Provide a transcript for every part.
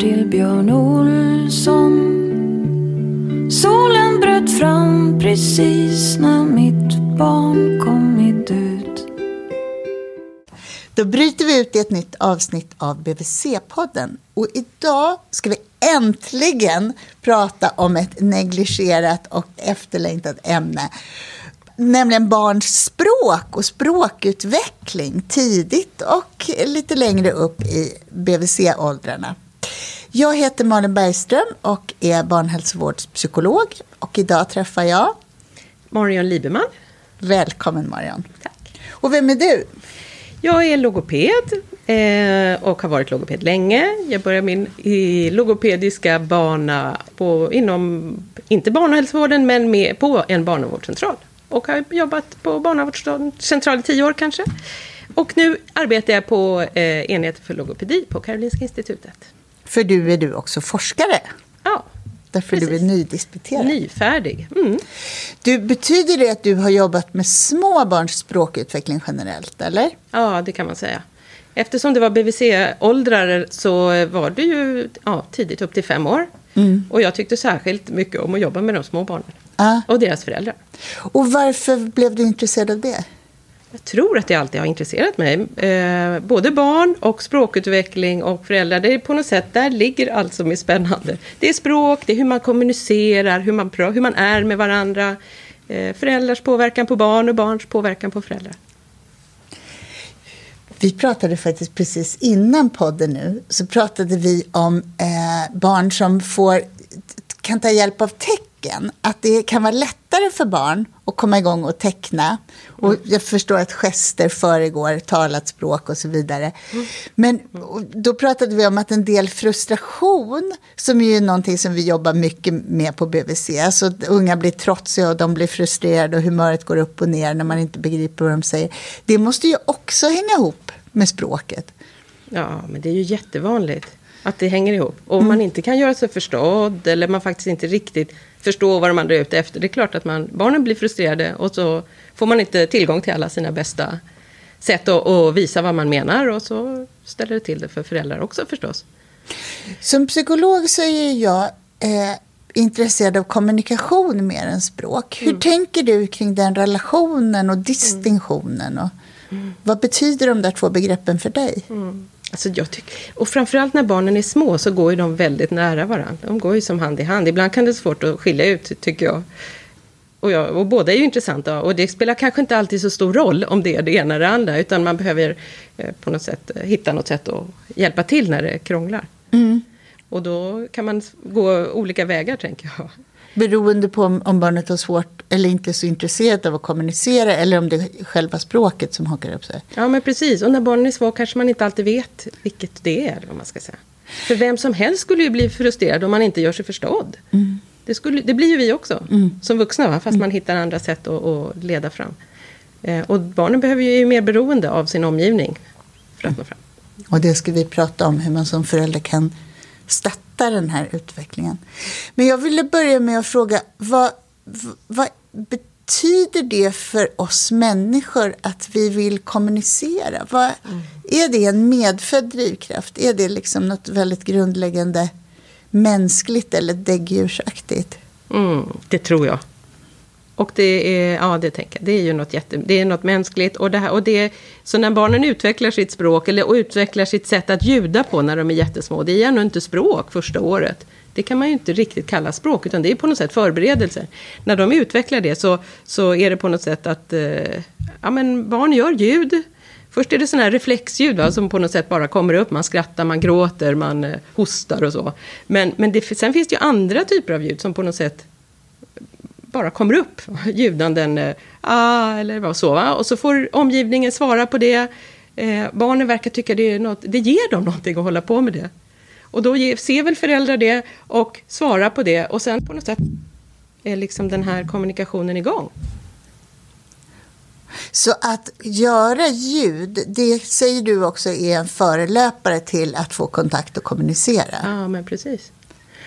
till Björn Olsson. Solen bröt fram precis när mitt barn kommit ut. Då bryter vi ut i ett nytt avsnitt av BVC-podden. Och idag ska vi äntligen prata om ett negligerat och efterlängtat ämne. Nämligen barns språk och språkutveckling tidigt och lite längre upp i BVC-åldrarna. Jag heter Malin Bergström och är barnhälsovårdspsykolog. Och idag träffar jag... Marion Lieberman. Välkommen Marion. Tack. Och vem är du? Jag är logoped eh, och har varit logoped länge. Jag började min i logopediska bana på, inom, inte barnhälsovården, men med, på en barnavårdscentral. Och har jobbat på barnavårdscentral i tio år kanske. Och nu arbetar jag på eh, enheten för logopedi på Karolinska institutet. För du är du också forskare. Ja, Därför Precis. du är nydisputerad. nyfärdig. Mm. Du, betyder det att du har jobbat med små barns språkutveckling generellt, eller? Ja, det kan man säga. Eftersom det var BVC-åldrar så var det ju ja, tidigt, upp till fem år. Och jag tyckte särskilt mycket om att jobba med de små barnen. Ja. Och deras föräldrar. Och varför blev du intresserad av det? Jag tror att det alltid har intresserat mig. Eh, både barn och språkutveckling och föräldrar. Det är på något sätt, där ligger allt som är spännande. Det är språk, det är hur man kommunicerar, hur man, hur man är med varandra. Eh, föräldrars påverkan på barn och barns påverkan på föräldrar. Vi pratade faktiskt precis innan podden nu, så pratade vi om eh, barn som får, kan ta hjälp av tecken. Att det kan vara lättare för barn att komma igång och teckna. Och jag förstår att gester föregår talat språk och så vidare. Men då pratade vi om att en del frustration, som ju är någonting som vi jobbar mycket med på BVC, alltså att unga blir trotsiga och de blir frustrerade och humöret går upp och ner när man inte begriper vad de säger. Det måste ju också hänga ihop med språket. Ja, men det är ju jättevanligt att det hänger ihop. Och om man inte kan göra sig förstådd eller man faktiskt inte riktigt förstår vad de andra är ute efter. Det är klart att man, barnen blir frustrerade och så får man inte tillgång till alla sina bästa sätt att, att visa vad man menar och så ställer det till det för föräldrar också förstås. Som psykolog så är jag eh, intresserad av kommunikation mer än språk. Hur tänker du kring den relationen och distinktionen? Och Vad betyder de där två begreppen för dig? Alltså jag tycker, och framförallt när barnen är små så går ju de väldigt nära varandra. De går ju som hand i hand. Ibland kan det vara svårt att skilja ut, tycker jag. Och, jag, och båda är ju intressanta och det spelar kanske inte alltid så stor roll om det är det ena eller det andra. Utan man behöver eh, på något sätt eh, hitta något sätt att hjälpa till när det krånglar. Och då kan man gå olika vägar, tänker jag. Beroende på om, om barnet har svårt eller inte är så intresserat av att kommunicera eller om det är själva språket som hakar upp sig. Ja, men precis. Och när barnen är små kanske man inte alltid vet vilket det är, om man ska säga. För vem som helst skulle ju bli frustrerad om man inte gör sig förstådd. Det, skulle, det blir ju vi också, som vuxna, va? fast man hittar andra sätt att, att leda fram. Eh, och barnen behöver ju mer beroende av sin omgivning för att nå fram. Och det ska vi prata om, hur man som förälder kan stötta den här utvecklingen. Men jag ville börja med att fråga, vad, vad betyder det för oss människor att vi vill kommunicera? Vad, Är det en medfödd drivkraft? Är det liksom något väldigt grundläggande mänskligt eller däggdjursaktigt? Mm, det tror jag. Och det är, ja det tänker jag, det är ju något jätte, det är något mänskligt. Och det här, och det, så när barnen utvecklar sitt språk, eller och utvecklar sitt sätt att ljuda på när de är jättesmå, det är ännu inte språk första året. Det kan man ju inte riktigt kalla språk, utan det är på något sätt förberedelser. När de utvecklar det så, så är det på något sätt att eh, ja, men barn gör ljud. Först är det sådana här reflexljud va, som på något sätt bara kommer upp. Man skrattar, man gråter, man eh, hostar och så. Men, men det, sen finns det ju andra typer av ljud som på något sätt bara kommer upp. Ljudanden, eh, ah, eller vad så. Va? Och så får omgivningen svara på det. Eh, barnen verkar tycka det, är något, det ger dem någonting att hålla på med det. Och då ge, ser väl föräldrar det och svarar på det. Och sen på något sätt är liksom den här kommunikationen igång. Så att göra ljud, det säger du också är en förelöpare till att få kontakt och kommunicera. Ja, men precis.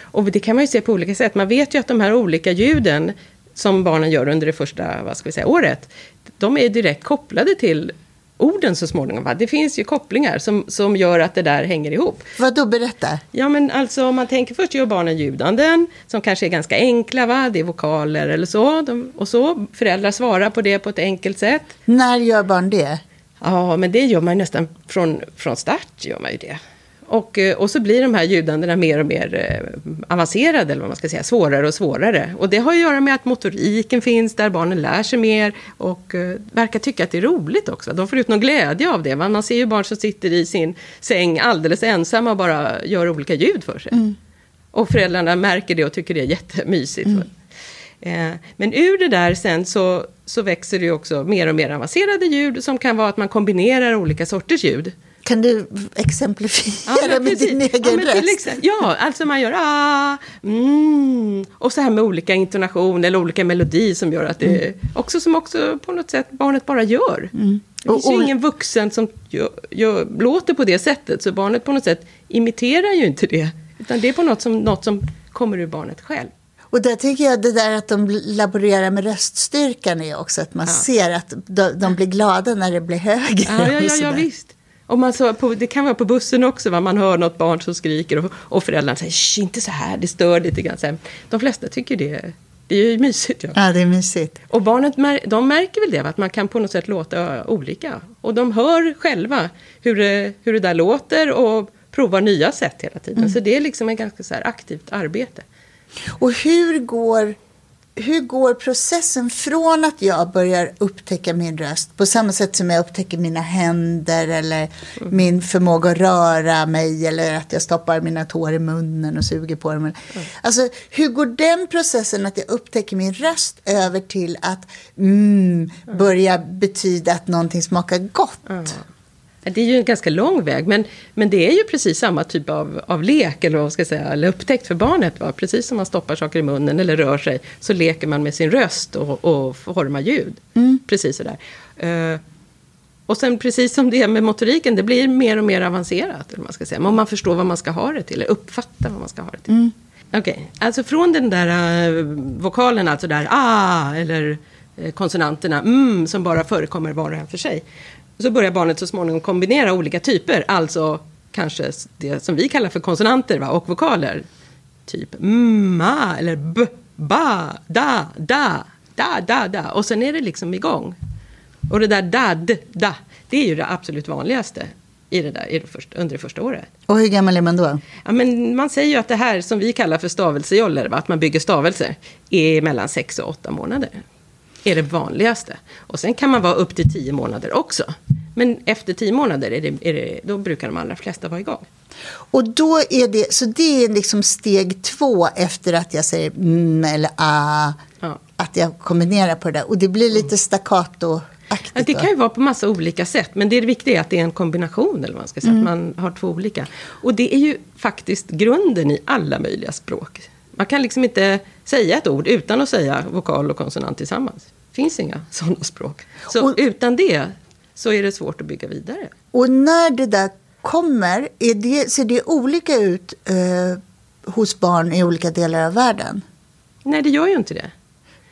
Och det kan man ju se på olika sätt. Man vet ju att de här olika ljuden som barnen gör under det första vad ska vi säga, året, de är direkt kopplade till orden så småningom. Va? Det finns ju kopplingar som, som gör att det där hänger ihop. Vad då berätta? Ja, men alltså om man tänker först gör barnen ljudanden, som kanske är ganska enkla, va? det är vokaler eller så. De, och så. Föräldrar svarar på det på ett enkelt sätt. När gör barn det? Ja, men det gör man ju nästan från, från start. gör man ju det. Och, eh, och så blir de här ljudandena mer och mer eh, avancerade, eller vad man ska säga, svårare och svårare. Och det har att göra med att motoriken finns där, barnen lär sig mer och uh, verkar tycka att det är roligt också. De får ut någon glädje av det. Man ser ju barn som sitter i sin säng alldeles ensamma och bara gör olika ljud för sig. Mm. Och föräldrarna märker det och tycker det är jättemysigt. Mm. Men ur det där sen så, så växer det ju också mer och mer avancerade ljud som kan vara att man kombinerar olika sorters ljud. Kan du exemplifiera ja, med din egen ja, röst? Ja, alltså man gör ah, mm, och så här med olika intonation eller olika melodi som gör att det mm. också som också på något sätt barnet bara gör. Mm. Det finns ju ingen vuxen som gör, gör, låter på det sättet, så barnet på något sätt imiterar ju inte det, utan det är på något som, något som kommer ur barnet själv. Och där tycker jag det där att de laborerar med röststyrkan är också att man ja. ser att de, de, blir glada när det blir högre. Ja, ja, ja, ja visst. Och man så, på, det kan vara på bussen också, va? man hör något barn som skriker och, och föräldrarna säger inte så här, det stör lite grann. Så här. De flesta tycker det, det är ju mysigt. Ja. ja, det är mysigt. Och barnet de märker väl det, att man kan på något sätt låta olika. Och de hör själva hur det, hur det där låter och provar nya sätt hela tiden. Mm. Så det är liksom ett ganska så aktivt arbete. Och hur går hur går processen från att jag börjar upptäcka min röst på samma sätt som jag upptäcker mina händer eller mm. min förmåga att röra mig eller att jag stoppar mina tår i munnen och suger på dem. Mm. Alltså, hur går den processen att jag upptäcker min röst över till att mm, börja betyda att någonting smakar gott? Det är ju en ganska lång väg, men, men det är ju precis samma typ av, av lek, eller vad ska säga, eller upptäckt för barnet. Va? Precis som man stoppar saker i munnen eller rör sig, så leker man med sin röst och, och formar ljud. Mm. Precis sådär. Uh, och sen precis som det är med motoriken, det blir mer och mer avancerat. Eller man ska säga. Men man förstår vad man ska ha det till, eller uppfattar vad man ska ha det till. Mm. Okej, okay. alltså från den där uh, vokalen, alltså där ah, eller uh, konsonanterna mm, som bara förekommer var och en för sig. Så börjar barnet så småningom kombinera olika typer, alltså kanske det som vi kallar för konsonanter va? och vokaler. Typ ma eller b, ba, da, da, da, da, da. Och sen är det liksom igång. Och det där da, d, da, det är ju det absolut vanligaste i det där, i det första, under det första året. Och hur gammal är man då? Ja, men man säger ju att det här som vi kallar för stavelsejoller, att man bygger stavelser, är mellan sex och åtta månader är det vanligaste. Och sen kan man vara upp till tio månader också. Men efter tio månader är det, är det, då brukar de allra flesta vara igång. Och då är det, så det är liksom steg två efter att jag säger mm eller ah, ja. att jag kombinerar på det där. Och det blir lite staccato Ja, det kan ju vara på massa olika sätt, men det viktiga är att det är en kombination, eller vad man ska säga, mm. att man har två olika. Och det är ju faktiskt grunden i alla möjliga språk. Man kan liksom inte säga ett ord utan att säga vokal och konsonant tillsammans. Finns inga sådana språk. Så och, utan det så är det svårt att bygga vidare. Och när det där kommer, är det, ser det olika ut eh, hos barn i olika delar av världen? Nej, det gör ju inte det.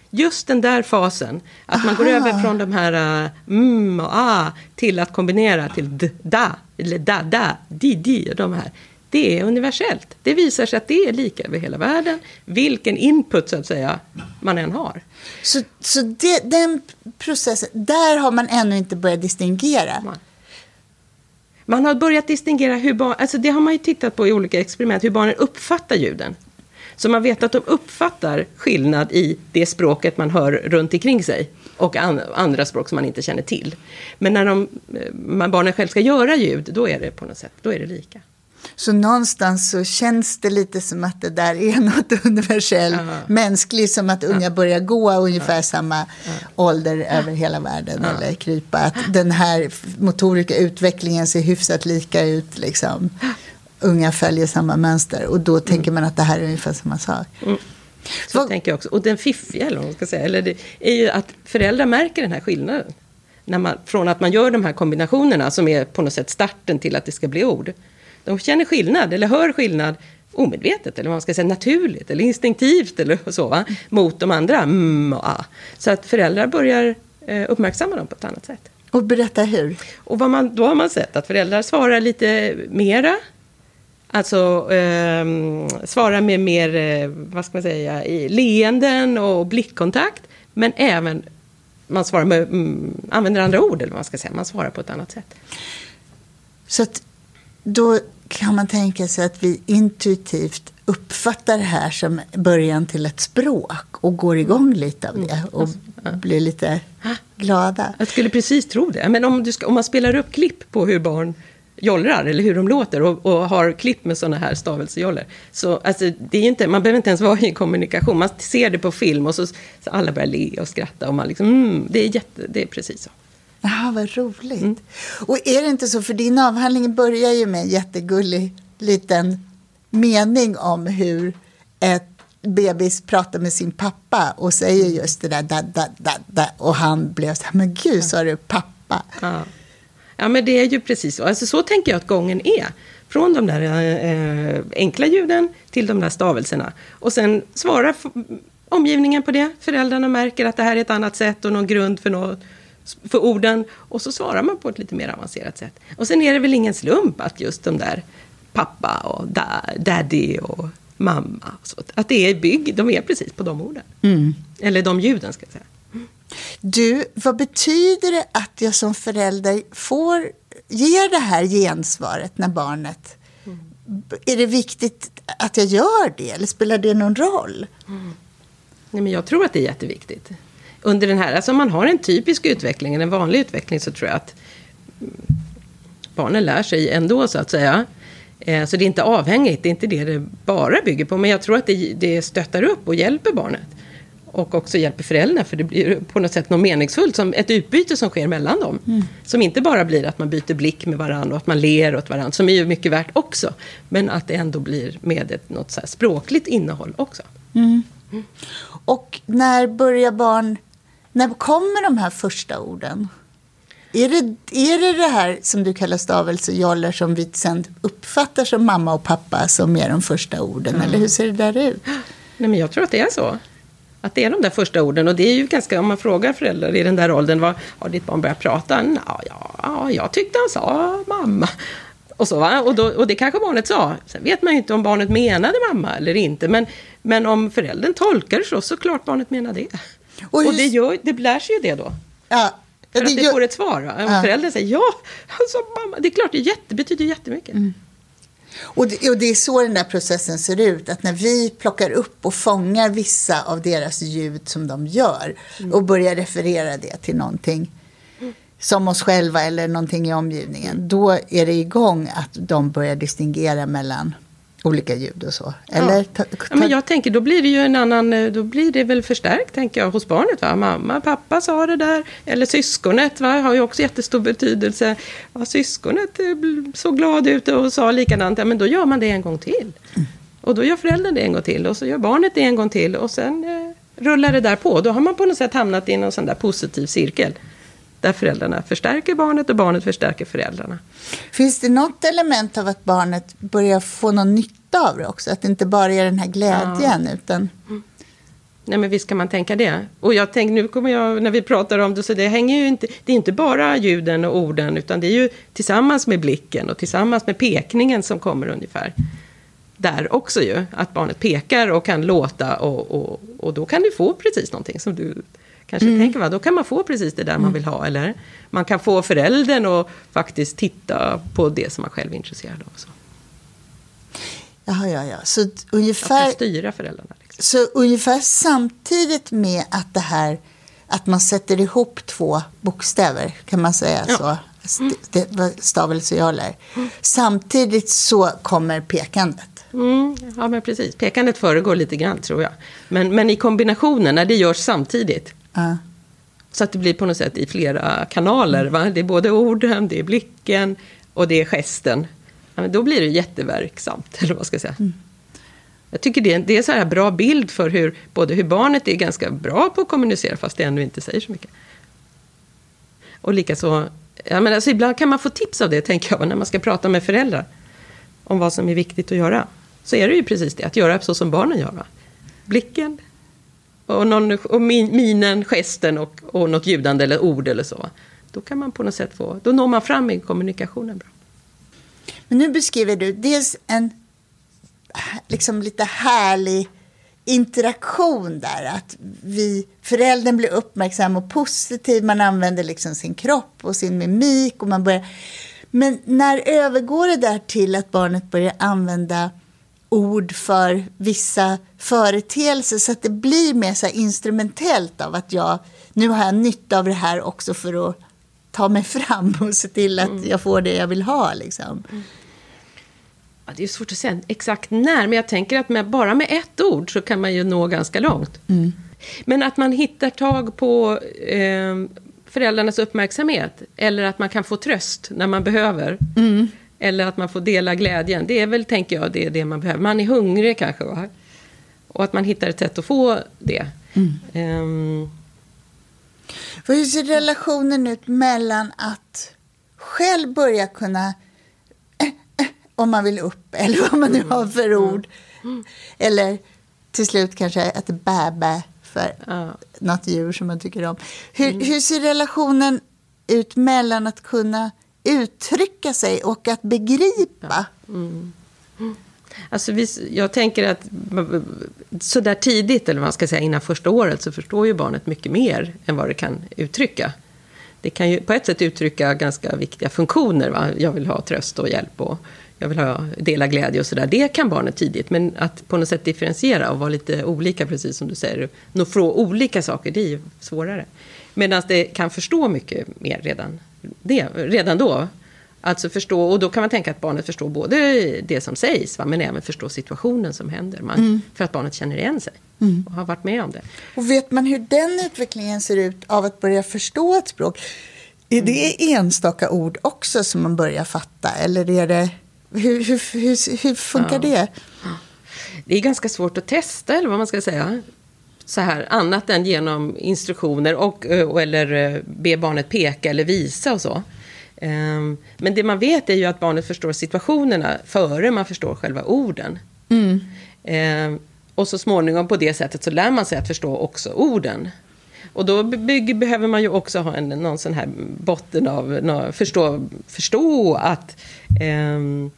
Just den där fasen, att Aha. man går över från de här uh, mm och ah till att kombinera till d, da, eller da, da, di, di, de här det är universellt. Det visar sig att det är lika över hela världen, vilken input så att säga man än har. Så, så det, den processen, där har man ännu inte börjat distingera? Man, man har börjat distingera hur barn, alltså det har man ju tittat på i olika experiment, hur barnen uppfattar ljuden. Så man vet att de uppfattar skillnad i det språket man hör runt omkring sig och andra språk som man inte känner till. Men när de, eh, barnen själv ska göra ljud, då är det på något sätt, då är det lika. Så någonstans så känns det lite som att det där är något universellt, uh mänskligt, som att unga börjar gå ungefär uh samma ålder över hela världen eller krypa. Att den här motoriska utvecklingen ser hyfsat lika ut. Liksom. Unga följer samma mönster och då tänker mm. man att det här är ungefär samma sak. Mm. Så Vad... tänker jag också. Och den fiffiga, eller man ska säga, eller det är ju att föräldrar märker den här skillnaden. När man, från att man gör de här kombinationerna som är på något sätt starten till att det ska bli ord de känner skillnad, eller hör skillnad omedvetet, eller vad man ska säga naturligt, eller instinktivt, eller så, va? mot de andra mm och ah. Så att föräldrar börjar eh, uppmärksamma dem på ett annat sätt. Och berätta hur. Och vad man, då har man sett att föräldrar svarar lite mera. Alltså eh, svarar med mer, eh, vad ska man säga, i leenden och blickkontakt. Men även, man svarar med, mm, använder andra ord, eller vad man ska säga. Man svarar på ett annat sätt. Så att då kan man tänka sig att vi intuitivt uppfattar det här som början till ett språk och går igång lite av det och blir lite glada. Jag skulle precis tro det. Men om, du ska, om man spelar upp klipp på hur barn jollrar eller hur de låter och, och har klipp med sådana här stavelsejoller. Så alltså, det är inte, man behöver inte ens vara i kommunikation. Man ser det på film och så, så alla börjar le och skratta. Och man liksom, mm, det, är jätte, det är precis så. Jaha, vad roligt. Mm. Och är det inte så, för din avhandling börjar ju med en jättegullig liten mening om hur ett bebis pratar med sin pappa och säger just det där da, da, da, da och han blev så här, men gud, sa du pappa? Ja. ja, men det är ju precis så. Alltså så tänker jag att gången är. Från de där eh, enkla ljuden till de där stavelserna. Och sen svarar omgivningen på det. Föräldrarna märker att det här är ett annat sätt och någon grund för något för orden och så svarar man på ett lite mer avancerat sätt. Och sen är det väl ingen slump att just de där pappa och da, daddy och mamma, och så, att det är bygg, de är precis på de orden. Mm. Eller de ljuden ska jag säga. Du, vad betyder det att jag som förälder får ge det här gensvaret när barnet... Mm. Är det viktigt att jag gör det eller spelar det någon roll? Mm. Nej, men jag tror att det är jätteviktigt under den här, alltså om man har en typisk utveckling, en vanlig utveckling, så tror jag att barnen lär sig ändå, så att säga. Eh, så det är inte avhängigt, det är inte det det bara bygger på. Men jag tror att det, det stöttar upp och hjälper barnet. Och också hjälper föräldrarna, för det blir på något sätt något meningsfullt, som ett utbyte som sker mellan dem. Mm. Som inte bara blir att man byter blick med varandra och att man ler åt varandra, som är ju mycket värt också. Men att det ändå blir med ett något så språkligt innehåll också. Mm. Mm. Och när börjar barn när kommer de här första orden? Är det, är det det här som du kallar stavelsejoller som vi sen uppfattar som mamma och pappa som är de första orden? Mm. Eller hur ser det där ut? Nej, men jag tror att det är så. Att det är de där första orden. Och det är ju ganska, om man frågar föräldrar i den där åldern, vad, har ditt barn börjat prata? Ja, ja, jag tyckte han sa mamma. Och, så, va? Och, då, och det kanske barnet sa. Sen vet man ju inte om barnet menade mamma eller inte. Men, men om föräldern tolkar det så, så klart barnet menar det. Och, och det, gör, det lär sig ju det då. Ja. För det att det gör... får ett svar. Va? Ja. Föräldern säger ja, alltså, mamma. det är klart, det jätte, betyder jättemycket. Mm. Och det, och det är så den där processen ser ut. Att när vi plockar upp och fångar vissa av deras ljud som de gör mm. och börjar referera det till någonting mm. som oss själva eller någonting i omgivningen. Då är det igång att de börjar distingera mellan olika ljud och så? Eller ja. Ta, ta... Ja, men jag tänker, då blir det ju en annan, eh, då blir det väl förstärkt, tänker jag, hos barnet. Va? Mamma, pappa sa det där. Eller syskonet, va? har ju också jättestor betydelse. Ja, syskonet eh, såg glad ut och sa likadant. Ja, men då gör man det en gång till. Mm. Och då gör föräldern det en gång till. Och så gör barnet det en gång till. Och sen eh, rullar det där på. Då har man på något sätt hamnat i någon sån där positiv cirkel där föräldrarna förstärker barnet och barnet förstärker föräldrarna. Finns det något element av att barnet börjar få någon nytta av det också? Att det inte bara är den här glädjen ja. utan... Nej men visst kan man tänka det. Och jag tänker, nu kommer jag, när vi pratar om det, så det hänger ju inte, det är inte bara ljuden och orden, utan det är ju tillsammans med blicken och tillsammans med pekningen som kommer ungefär. Där också ju, att barnet pekar och kan låta och, och, och då kan du få precis någonting som du kanske mm. tänker, va? då kan man få precis det där mm. man vill ha. Eller man kan få föräldern att faktiskt titta på det som man själv är intresserad av. Så. Jaha, ja, ja. Så ungefär... Att styra föräldrarna. Liksom. Så ungefär samtidigt med att det här att man sätter ihop två bokstäver, kan man säga ja. så? Mm. Stavelsejoller. Mm. Samtidigt så kommer pekandet. Mm, ja, men precis. Pekandet föregår lite grann, tror jag. Men, men i kombinationen, när det görs samtidigt, Uh. Så att det blir på något sätt i flera kanaler. Va? Det är både orden, det är blicken och det är gesten. Ja, då blir det jätteverksamt, eller vad ska jag säga. Mm. Jag tycker det är, det är så här bra bild för hur, både hur barnet är ganska bra på att kommunicera, fast det ännu inte säger så mycket. Och likaså, ja, men alltså ibland kan man få tips av det, tänker jag, när man ska prata med föräldrar. Om vad som är viktigt att göra. Så är det ju precis det, att göra så som barnen gör. Va? Blicken, och, någon, och minen, gesten och, och något ljudande eller ord eller så. då kan man på något sätt få, då når man fram i kommunikationen bra. Men nu beskriver du dels en liksom lite härlig interaktion där. Att vi, föräldern blir uppmärksam och positiv. Man använder liksom sin kropp och sin mimik. Och man börjar... Men när övergår det där till att barnet börjar använda ord för vissa företeelser så att det blir mer så instrumentellt av att jag nu har jag nytta av det här också för att ta mig fram och se till att mm. jag får det jag vill ha. Liksom. Mm. Ja, det är svårt att säga exakt när, men jag tänker att med, bara med ett ord så kan man ju nå ganska långt. Mm. Men att man hittar tag på eh, föräldrarnas uppmärksamhet, eller att man kan få tröst när man behöver. Mm. Eller att man får dela glädjen. Det är väl, tänker jag, det, det man behöver. Man är hungrig kanske. Va? Och att man hittar ett sätt att få det. Mm. Um, hur ser relationen ut mellan att själv börja kunna om man vill upp eller vad man nu har för mm. ord. Eller till slut kanske att bäbä för ja. något djur som man tycker om. Hur, mm. hur ser relationen ut mellan att kunna uttrycka sig och att begripa? Mm. Alltså vi, jag tänker att så där tidigt, eller vad man ska säga, innan första året, så förstår ju barnet mycket mer än vad det kan uttrycka. Det kan ju på ett sätt uttrycka ganska viktiga funktioner. Va? Jag vill ha tröst och hjälp och jag vill ha, dela glädje och sådär. Det kan barnet tidigt, men att på något sätt differentiera och vara lite olika, precis som du säger, nå från olika saker, det är ju svårare. Medan det kan förstå mycket mer redan, det, redan då. Alltså förstå, och då kan man tänka att barnet förstår både det som sägs, va, men även förstå situationen som händer. Man, mm. För att barnet känner igen sig mm. och har varit med om det. Och vet man hur den utvecklingen ser ut av att börja förstå ett språk? Är det enstaka ord också som man börjar fatta? Eller är det hur, hur, hur, hur funkar ja. det? Det är ganska svårt att testa, eller vad man ska säga. Så här, annat än genom instruktioner och, eller be barnet peka eller visa och så. Ehm, men det man vet är ju att barnet förstår situationerna före man förstår själva orden. Mm. Ehm, och så småningom på det sättet så lär man sig att förstå också orden. Och då bygger, behöver man ju också ha en, någon sån här botten av, förstå, förstå att um,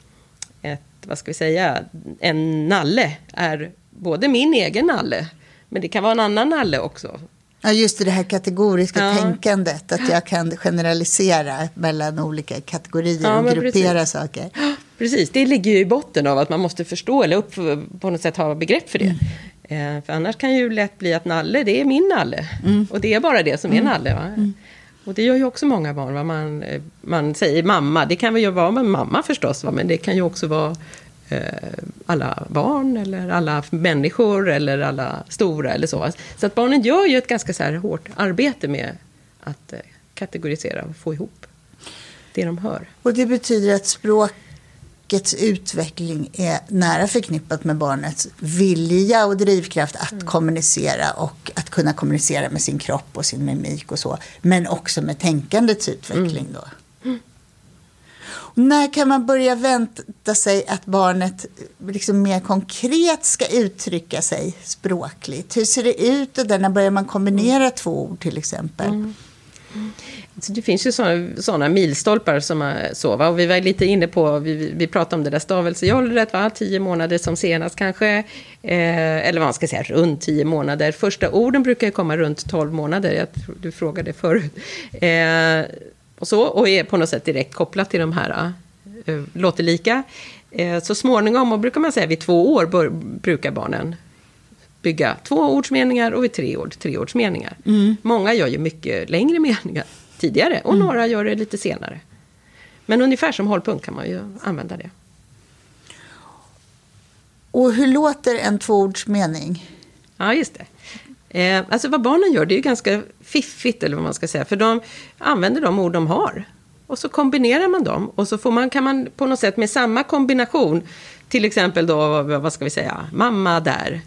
ett, vad ska vi säga, en nalle är både min egen nalle, men det kan vara en annan nalle också. Ja, just det, det här kategoriska ja. tänkandet, att jag kan generalisera mellan olika kategorier ja, och gruppera precis. saker. Precis, det ligger ju i botten av att man måste förstå eller upp, på något sätt ha begrepp för det. Mm. Eh, för annars kan ju lätt bli att nalle, det är min nalle. Mm. Och det är bara det som är mm. nalle. Va? Mm. Och det gör ju också många barn. Va? Man, eh, man säger mamma, det kan väl ju vara med mamma förstås, va? men det kan ju också vara alla barn eller alla människor eller alla stora eller så. Så att barnen gör ju ett ganska så här hårt arbete med att eh, kategorisera och få ihop det de hör. Och det betyder att språk språkets utveckling är nära förknippat med barnets vilja och drivkraft att mm. kommunicera och att kunna kommunicera med sin kropp och sin mimik och så. Men också med tänkandets utveckling då. När kan man börja vänta sig att barnet liksom mer konkret ska uttrycka sig språkligt? Hur ser det ut och där? När börjar man kombinera mm. två ord till exempel? Mm. Det finns ju sådana milstolpar som är så, va? och vi var lite inne på, vi, vi pratade om det där stavelsejollret, va? tio månader som senast kanske, eh, eller vad man ska säga, runt tio månader. Första orden brukar ju komma runt tolv månader, jag tror du frågade förut. Eh, och så, och är på något sätt direkt kopplat till de här, eh, låter lika. Eh, så småningom, och brukar man säga vid två år, bör, brukar barnen bygga tvåordsmeningar och vid tre år treordsmeningar. Mm. Många gör ju mycket längre meningar tidigare och mm. några gör det lite senare. Men ungefär som hållpunkt kan man ju använda det. Och hur låter en tvåordsmening? Ja, just det. Eh, alltså vad barnen gör, det är ju ganska fiffigt, eller vad man ska säga. För de använder de ord de har. Och så kombinerar man dem. Och så får man, kan man på något sätt med samma kombination, till exempel då, vad ska vi säga, mamma där.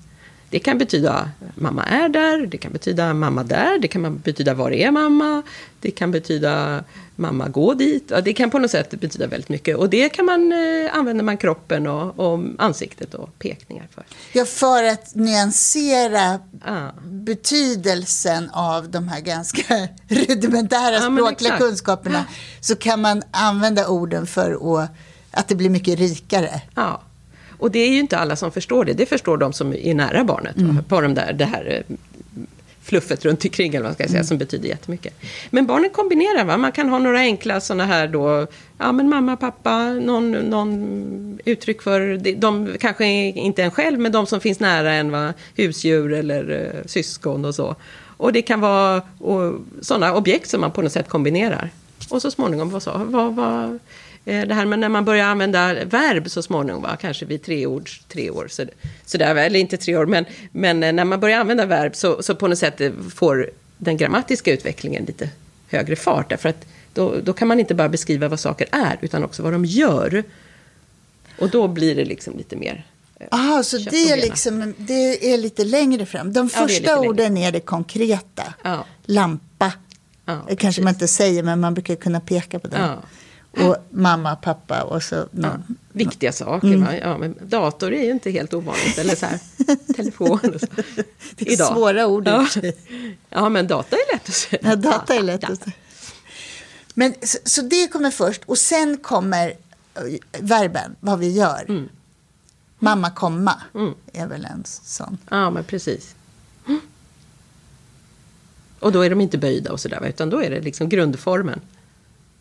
Det kan betyda mamma är där, det kan betyda mamma där, det kan betyda var är mamma, det kan betyda mamma gå dit. Det kan på något sätt betyda väldigt mycket. Och det kan man, eh, använder man kroppen och, och ansiktet och pekningar för. Ja, för att nyansera Ah. betydelsen av de här ganska rudimentära språkliga exakt. kunskaperna så kan man använda orden för att, att det blir mycket rikare. Ja. Och det är ju inte alla som förstår det. Det förstår de som är nära barnet. Mm. På de där, det här eh, fluffet runt omkring, eller vad ska jag säga, Mm. som betyder jättemycket. Men barnen kombinerar, va? man kan ha några enkla sådana här då, ja men mamma, pappa, någon, någon uttryck för, de, de kanske inte en själv, men de som finns nära en, va? husdjur eller eh, syskon och så. Och det kan vara sådana objekt som man på något sätt kombinerar. Och så småningom, vad sa, vad, vad, det här med när man börjar använda verb så småningom, va? kanske vid tre, ords, tre år, så, så där, eller inte tre år, men, men eh, när man börjar använda verb så, så på något sätt eh, får den grammatiska utvecklingen lite högre fart. Därför att då, då kan man inte bara beskriva vad saker är, utan också vad de gör. Och då blir det liksom lite mer... eh, Aha, så det är, liksom, det är lite längre fram. De Ja, det är första lite längre. orden är det konkreta. Ja. Lampa. Ja, det kanske man inte säger, men man brukar kunna peka på det. Ja. Och mamma, pappa och så Ja, viktiga saker. Mm. Ja, men dator är ju inte helt ovanligt. Eller så här, telefon. Och så. Det är svåra ord Ja. ja, men data är lätt att säga. Ja, data är lätt att säga. Men, så, så det kommer först och sen kommer eh, verben, vad vi gör. Mm. Mamma komma Mm. är väl en sån. Ja, men precis. Och då är de inte böjda och sådär, va, utan då är det liksom grundformen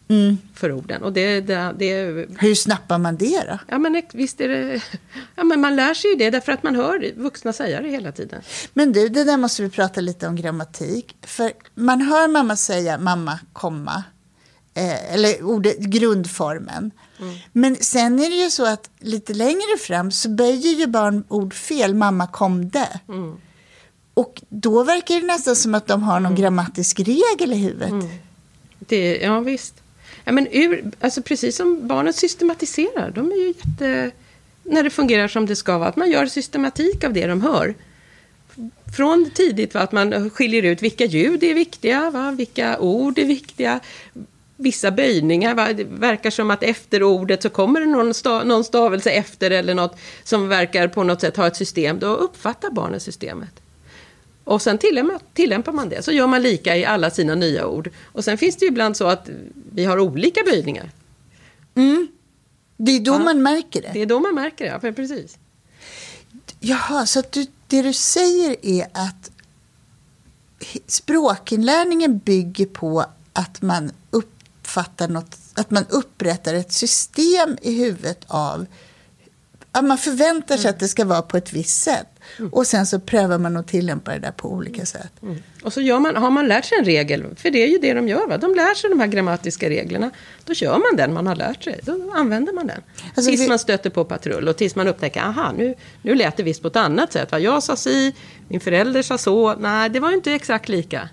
Mm. för orden. Och det, det, det Hur snappar man det då? Ja, men visst är det... Ja, men man lär sig ju det därför att man hör vuxna säga det hela tiden. Men du, det där måste vi prata lite om grammatik. För man hör mamma säga mamma, komma. Eh, eller ordet, grundformen. Men sen är det ju så att lite längre fram så böjer ju barn ord fel. Mamma komde. Och då verkar det nästan som att de har någon grammatisk regel i huvudet. Det, ja, visst. Ja, men ur, alltså precis som barnen systematiserar. De är ju jätte... När det fungerar som det ska vara. Att man gör systematik av det de hör. Från tidigt va, att man skiljer ut vilka ljud är viktiga, va, vilka ord är viktiga. Vissa böjningar, va, det verkar som att efter ordet så kommer det någon, stav, någon stavelse efter eller något som verkar på något sätt ha ett system. Då uppfattar barnen systemet. Och sen tillämpar, man det. Så gör man lika i alla sina nya ord. Och sen finns det ju ibland så att vi har olika böjningar. Det är då man märker det. Det är då man märker det, ja, precis. Jaha, så du, det du säger är att språkinlärningen bygger på att man uppfattar något, att man upprättar ett system i huvudet av att man förväntar sig att det ska vara på ett visst sätt. Och sen så prövar man att tillämpa det där på olika sätt. Mm. Och så gör man, har man lärt sig en regel, för det är ju det de gör, va? de lär sig de här grammatiska reglerna. Då kör man den man har lärt sig, då använder man den. Alltså, tills vi- man stöter på patrull och tills man upptäcker, aha, nu, nu lät det visst på ett annat sätt. Va? Jag sa si, min förälder sa så, nej, det var ju inte exakt lika.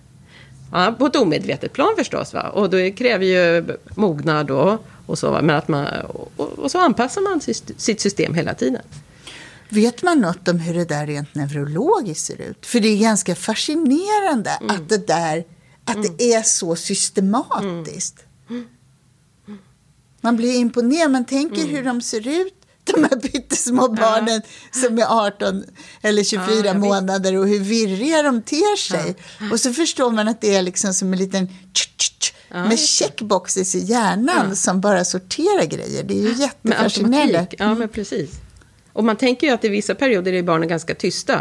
Ja, på ett omedvetet plan förstås, va? och det kräver ju mognad och, och så, va? men att man, och, och så anpassar man sitt system hela tiden. Vet man något om hur det där rent neurologiskt ser ut? För det är ganska fascinerande att det där att det är så systematiskt. Man blir imponerad. Man tänker hur de ser ut, de här pyttesmå barnen som är 18 eller 24 Ja, ja, månader och hur virriga de ter sig. Och så förstår man att det är liksom som en liten tch, tch, tch, Ja, med checkboxes i hjärnan som bara sorterar grejer. Det är ju Med jättefascinerande. automatik. Ja, men precis. Och man tänker ju att i vissa perioder är barnen ganska tysta.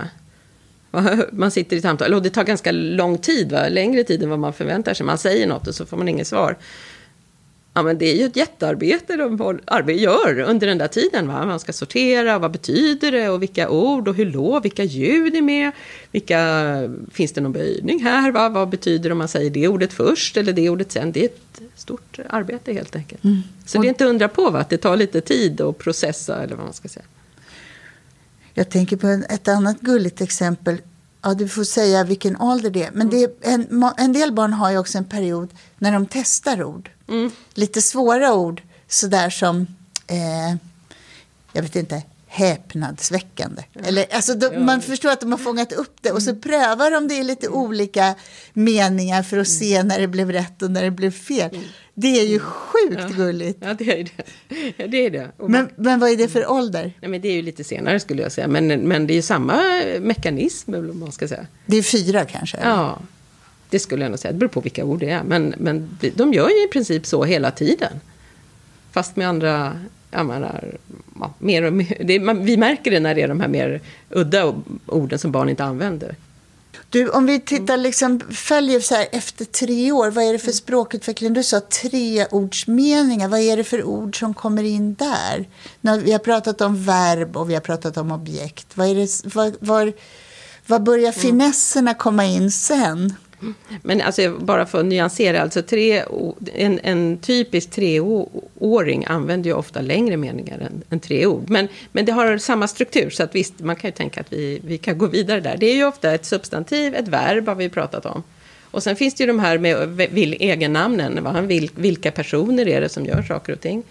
Man sitter i samtal, och det tar ganska lång tid, va? längre tid än vad man förväntar sig. Man säger något och så får man inget svar. Ja, men det är ju ett jättearbete de gör under den där tiden. Va? Man ska sortera, vad betyder det och vilka ord och hur låg, vilka ljud är med. Vilka, finns det någon böjning här? Va? Vad betyder det om man säger det ordet först eller det ordet sen? Det är ett stort arbete helt enkelt. Så det är inte undra på va? att det tar lite tid att processa eller vad man ska säga. Jag tänker på ett annat gulligt exempel. Ja, du får säga vilken ålder det är. Men det är en, en del barn har ju också en period när de testar ord. Lite svåra ord, sådär som, eh, jag vet inte, häpnadsväckande. Eller, alltså, de, Man förstår att de har fångat upp det och så Mm. prövar de det i lite olika meningar för att Mm. se när det blev rätt och när det blev fel. Det är ju sjukt gulligt. Ja, det är det. Ja, det, är det. Men, men vad är det för ålder? Nej, men det är ju lite senare skulle jag säga. Men, men det är ju samma mekanism, eller man ska säga. Det är fyra kanske? eller? Ja, det skulle jag nog säga. Det beror på vilka ord det är. Men, men de gör ju i princip så hela tiden. Fast med andra... Jag menar, ja, mer och mer, det, man, vi märker det när det är de här mer udda orden som barn inte använder. Du, om vi tittar liksom, följer så här efter tre år, vad är det för språkutveckling? Du sa treordsmeningar, vad är det för ord som kommer in där? När vi har pratat om verb och vi har pratat om objekt. Vad är det, var, var, var börjar finesserna komma in sen? Men alltså, bara för att nyansera, alltså tre, en, en typisk treåring använder ju ofta längre meningar än, än tre ord. Men, men det har samma struktur, så att visst, man kan ju tänka att vi, vi kan gå vidare där. Det är ju ofta ett substantiv, ett verb har vi pratat om. Och sen finns det ju de här med vil, egennamnen, va? Vil, vilka personer är det som gör saker och ting.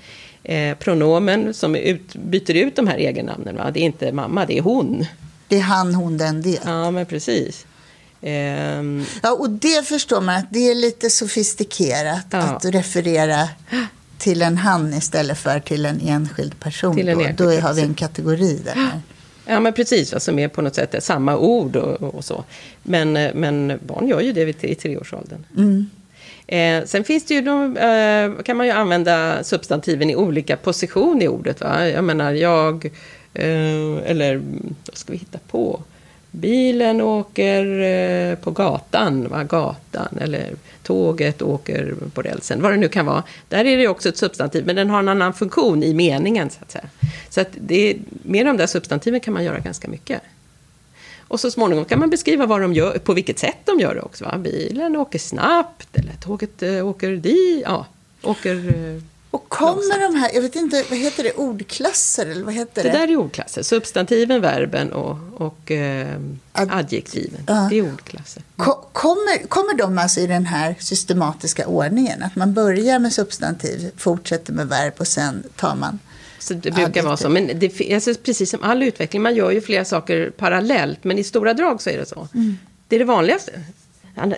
Eh, pronomen som ut, byter ut de här egennamnen, va? det är inte mamma, det är hon. Det är han, hon, den, det. Ja, men precis. Ehm, Ja, och det förstår man att det är lite sofistikerat Ja. att referera till en han istället för till en enskild person. En då. enskild då har vi en kategori där. Ja, men precis, va, som är på något sätt samma ord och, och så. Men, eh, men barn gör ju det vid, i treårsåldern. Eh, sen finns det ju, de, eh, kan man ju använda substantiven i olika position i ordet. Va? Jag menar, jag, eh, eller vad ska vi hitta på? Bilen åker eh, på gatan, va? gatan, eller tåget åker på rälsen, vad det nu kan vara. Där är det också ett substantiv, men den har en annan funktion i meningen, så att säga. Så att det med de där substantiven kan man göra ganska mycket. Och så småningom kan man beskriva vad de gör, på vilket sätt de gör det också. Va? Bilen åker snabbt, eller tåget eh, åker dit, ja, åker... Eh, och kommer de här, jag vet inte, vad heter det, ordklasser eller vad heter Det det? där är ordklasser. Substantiven, verben och, och eh, Ad- adjektiven. Ja. Det är ordklasser. Ko- Kommer, kommer de alltså i den här systematiska ordningen? Att man börjar med substantiv, fortsätter med verb och sen tar man... Så det brukar Adjektiv. vara så. Men det, alltså, precis som all utveckling, man gör ju flera saker parallellt. Men i stora drag så är det så. Det är det vanligaste.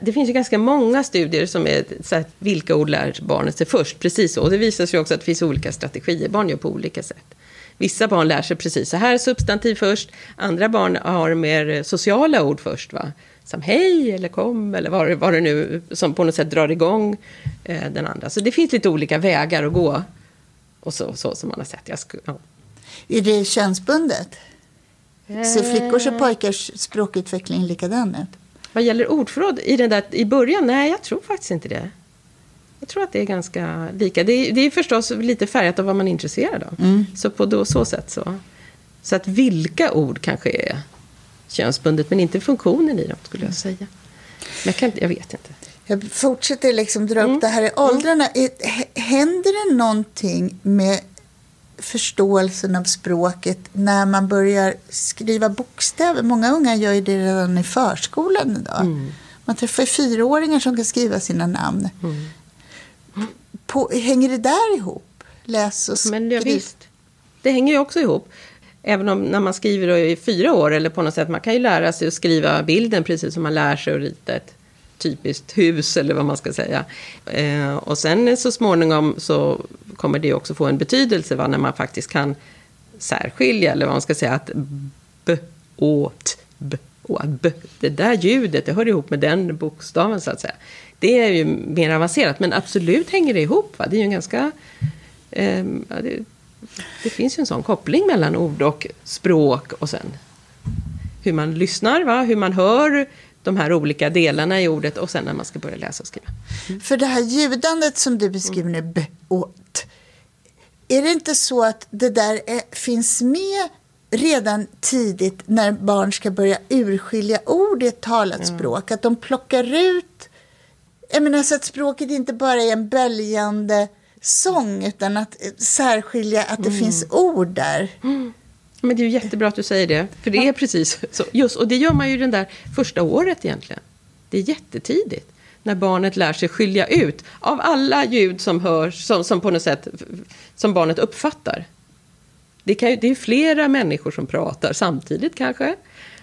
Det finns ju ganska många studier som är så här, vilka ord lär barnet sig först. Precis så. Och det visar sig också att det finns olika strategier. Barn gör på olika sätt. Vissa barn lär sig precis så här, substantiv först. Andra barn har mer sociala ord först. Va? Som hej eller kom eller vad, vad det nu som på något sätt drar igång eh, den andra. Så det finns lite olika vägar att gå. Och så, så som man har sett. Jag sku, ja. Är det könsbundet? Ser flickors Eh. och pojkars språkutveckling likadan ut? Vad gäller ordförråd i, den där, i början? Nej, jag tror faktiskt inte det. Jag tror att det är ganska lika. Det är, det är förstås lite färgat av vad man är intresserad av. Så på då, så sätt så. Så att vilka ord kanske är könsbundet, men inte funktionen i dem, skulle jag säga. Men jag, kan, jag vet inte. Jag fortsätter liksom dra Mm. upp det här i åldrarna. Är- h- Händer det någonting med förståelsen av språket när man börjar skriva bokstäver? Många unga gör ju det redan i förskolan idag. Mm. Man träffar fyraåringar som kan skriva sina namn. Mm. På, hänger det där ihop? Läs och skriv? Men ja, visst, det hänger ju också ihop. Även om när man skriver i fyra år eller på något sätt, man kan ju lära sig att skriva bilden precis som man lär sig att rita ett typiskt hus eller vad man ska säga. Eh, och sen så småningom så kommer det också få en betydelse va, när man faktiskt kan särskilja eller vad man ska säga att b, å, t, b, å, b. Det där ljudet, det hör ihop med den bokstaven så att säga. Det är ju mer avancerat, men absolut hänger det ihop. Va? Det är ju en ganska... Eh, det, det finns ju en sån koppling mellan ord och språk och sen hur man lyssnar, va? hur man hör de här olika delarna i ordet och sen när man ska börja läsa och skriva. För det här ljudandet som du beskriver nu, b och t. Är det inte så att det där är, finns med redan tidigt när barn ska börja urskilja ord i ett talat språk? Att de plockar ut, jag menar så att språket inte bara är en böljande sång utan att eh, särskilja att det finns ord där. Men det är ju jättebra att du säger det, för det är precis så. Just, och det gör man ju den där första året egentligen. Det är jättetidigt. När barnet lär sig skilja ut av alla ljud som hörs, som, som på något sätt, som barnet uppfattar. Det, kan ju, det är flera människor som pratar samtidigt kanske.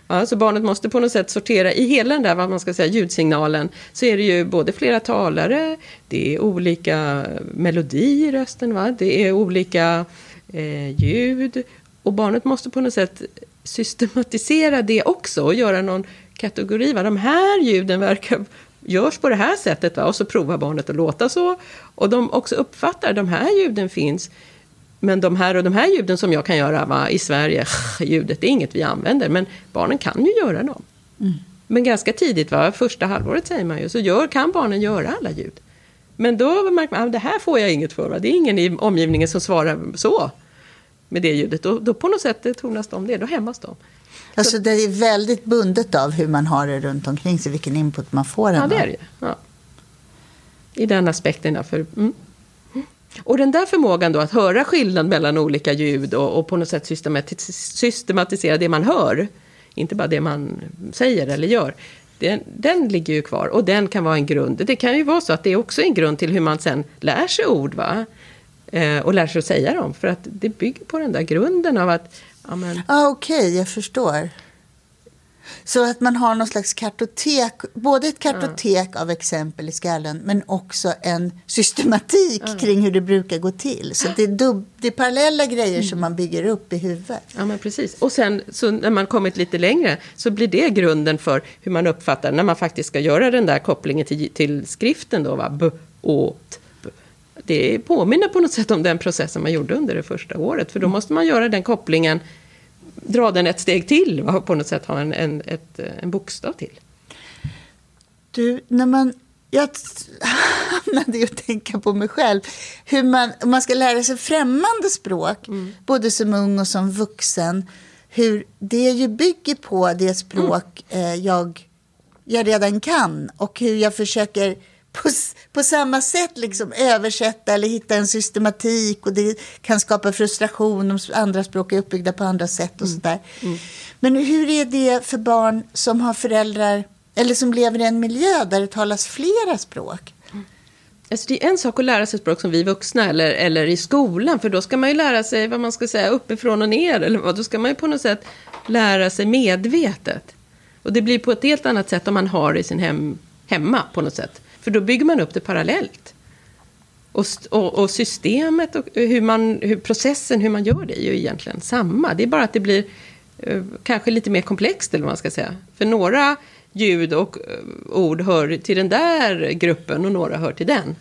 Ja, så barnet måste på något sätt sortera i hela den där vad man ska säga, ljudsignalen. Så är det ju både flera talare, det är olika melodi i rösten, va? det är olika eh, ljud. Och barnet måste på något sätt systematisera det också och göra någon kategori. Va? De här ljuden verkar görs på det här sättet va? och så provar barnet att låta så. Och de också uppfattar de här ljuden finns. Men de här och de här ljuden som jag kan göra va, i Sverige, ljudet, det är inget vi använder. Men barnen kan ju göra dem. Mm. Men ganska tidigt, va, första halvåret säger man ju, så gör, kan barnen göra alla ljud. Men då märker man att det här får jag inget för. Va? Det är ingen i omgivningen som svarar så med det ljudet. Då, då på något sätt tonas de det, då hämmas de. Alltså det är väldigt bundet av hur man har det runt omkring sig, vilken input man får. Ja, det är det ja. I den aspekten. För, mm. Och den där förmågan då att höra skillnad mellan olika ljud och, och på något sätt systematis systematisera det man hör, inte bara det man säger eller gör, den, den, ligger ju kvar och den kan vara en grund. Det kan ju vara så att det är också en grund till hur man sen lär sig ord va? Eh, och lär sig att säga dem. För att det bygger på den där grunden av att... Ja, men... ah, Okej, okay, jag förstår. Så att man har någon slags kartotek, både ett kartotek ja. av exempel i skallen men också en systematik ja. kring hur det brukar gå till. Så det är, dub, det är parallella grejer mm. som man bygger upp i huvudet. Ja, men precis. Och sen så när man kommit lite längre så blir det grunden för hur man uppfattar när man faktiskt ska göra den där kopplingen till, till skriften då, va? B, å, t, det påminner på något sätt om den processen man gjorde under det första året. För då måste man göra den kopplingen dra den ett steg till och på något sätt ha en, en, ett, en bokstav till. Du, när man... Jag hamnade ju att tänka på mig själv. Hur man, om man ska lära sig främmande språk, mm. både som ung och som vuxen, hur det ju bygger på det språk mm. eh, jag, jag redan kan och hur jag försöker på, på samma sätt liksom översätta eller hitta en systematik och det kan skapa frustration om andra språk är uppbyggda på andra sätt och mm. sådär. Mm. Men hur är det för barn som har föräldrar eller som lever i en miljö där det talas flera språk? Alltså det är en sak att lära sig språk som vi vuxna eller, eller i skolan, för då ska man ju lära sig vad man ska säga uppifrån och ner, eller vad, då ska man ju på något sätt lära sig medvetet. Och det blir på ett helt annat sätt om man har det i sin hem, hemma på något sätt. För då bygger man upp det parallellt. Och, och, och systemet och hur, man, hur processen, hur man gör det är ju egentligen samma. Det är bara att det blir eh, kanske lite mer komplext eller vad man ska säga. För några ljud och eh, ord hör till den där gruppen och några hör till den.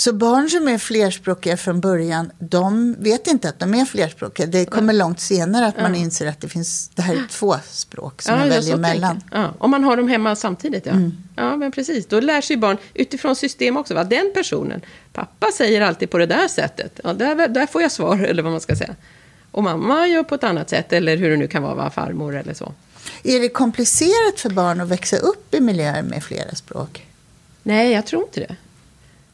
Så barn som är flerspråkiga från början, de vet inte att de är flerspråkiga. Det kommer långt senare att man inser att det finns, det här är två språk som ja, jag väljer mellan. Ja, om man har dem hemma samtidigt, ja. Mm. Ja, men precis. Då lär sig barn utifrån system också. Va? Den personen, pappa säger alltid på det där sättet. Ja, där, där får jag svar, eller vad man ska säga. Och mamma gör på ett annat sätt, eller hur det nu kan vara, va? farmor eller så. Är det komplicerat för barn att växa upp i miljöer med flera språk? Nej, jag tror inte det.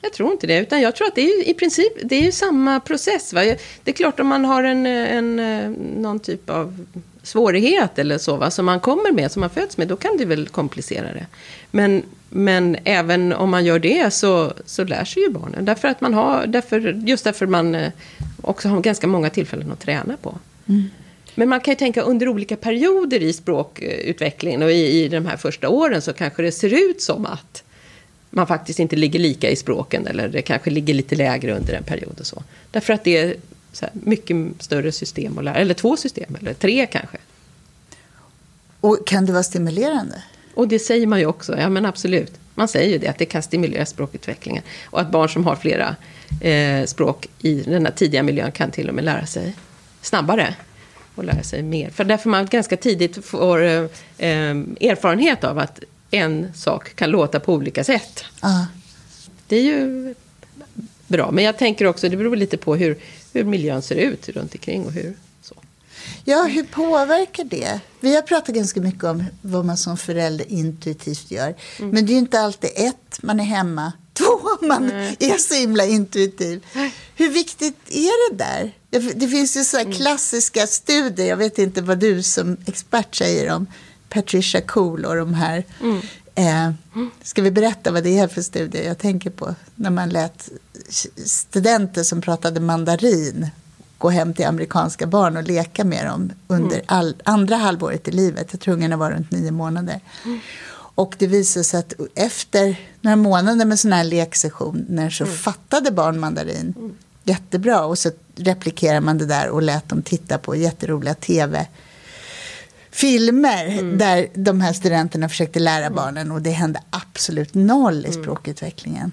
Jag tror inte det, utan jag tror att det är i princip det är samma process. Va? Det är klart om man har en, en, någon typ av svårighet eller så, va? som man kommer med, som man föds med, då kan det väl komplicera det. Men, men även om man gör det så, så lär sig ju barnen. Därför att man har, därför, just därför man eh, också har ganska många tillfällen att träna på. Mm. Men man kan ju tänka under olika perioder i språkutvecklingen och i, i de här första åren så kanske det ser ut som att man faktiskt inte ligger lika i språken eller det kanske ligger lite lägre under en period och så. Därför att det är här, mycket större system att lära, eller två system, eller tre kanske. Och kan det vara stimulerande? Och det säger man ju också, ja men absolut. Man säger ju det, att det kan stimulera språkutvecklingen. Och att barn som har flera eh, språk i den här tidiga miljön kan till och med lära sig snabbare. Och lära sig mer. För därför man ganska tidigt får eh, eh erfarenhet av att en sak kan låta på olika sätt. Uh. Det är ju bra. Men jag tänker också, det beror lite på hur, hur miljön ser ut runt omkring och hur så. Ja, hur påverkar det? Vi har pratat ganska mycket om vad man som förälder intuitivt gör. Mm. Men det är ju inte alltid ett, man är hemma. Två, man mm. är så himla intuitiv. Hur viktigt är det där? Det finns ju så mm. klassiska studier, jag vet inte vad du som expert säger om Patricia Cool och de här. Mm. Eh, ska vi berätta vad det är för studie jag tänker på? När man lät studenter som pratade mandarin gå hem till amerikanska barn och leka med dem under all, andra halvåret i livet. Jag tror ungarna var runt nio månader. Och det visade sig att efter några månader med sådana här leksessioner så fattade barn mandarin jättebra. Och så replikerar man det där och lät dem titta på jätteroliga tv filmer Mm. där de här studenterna försökte lära barnen och det hände absolut noll Mm. i språkutvecklingen.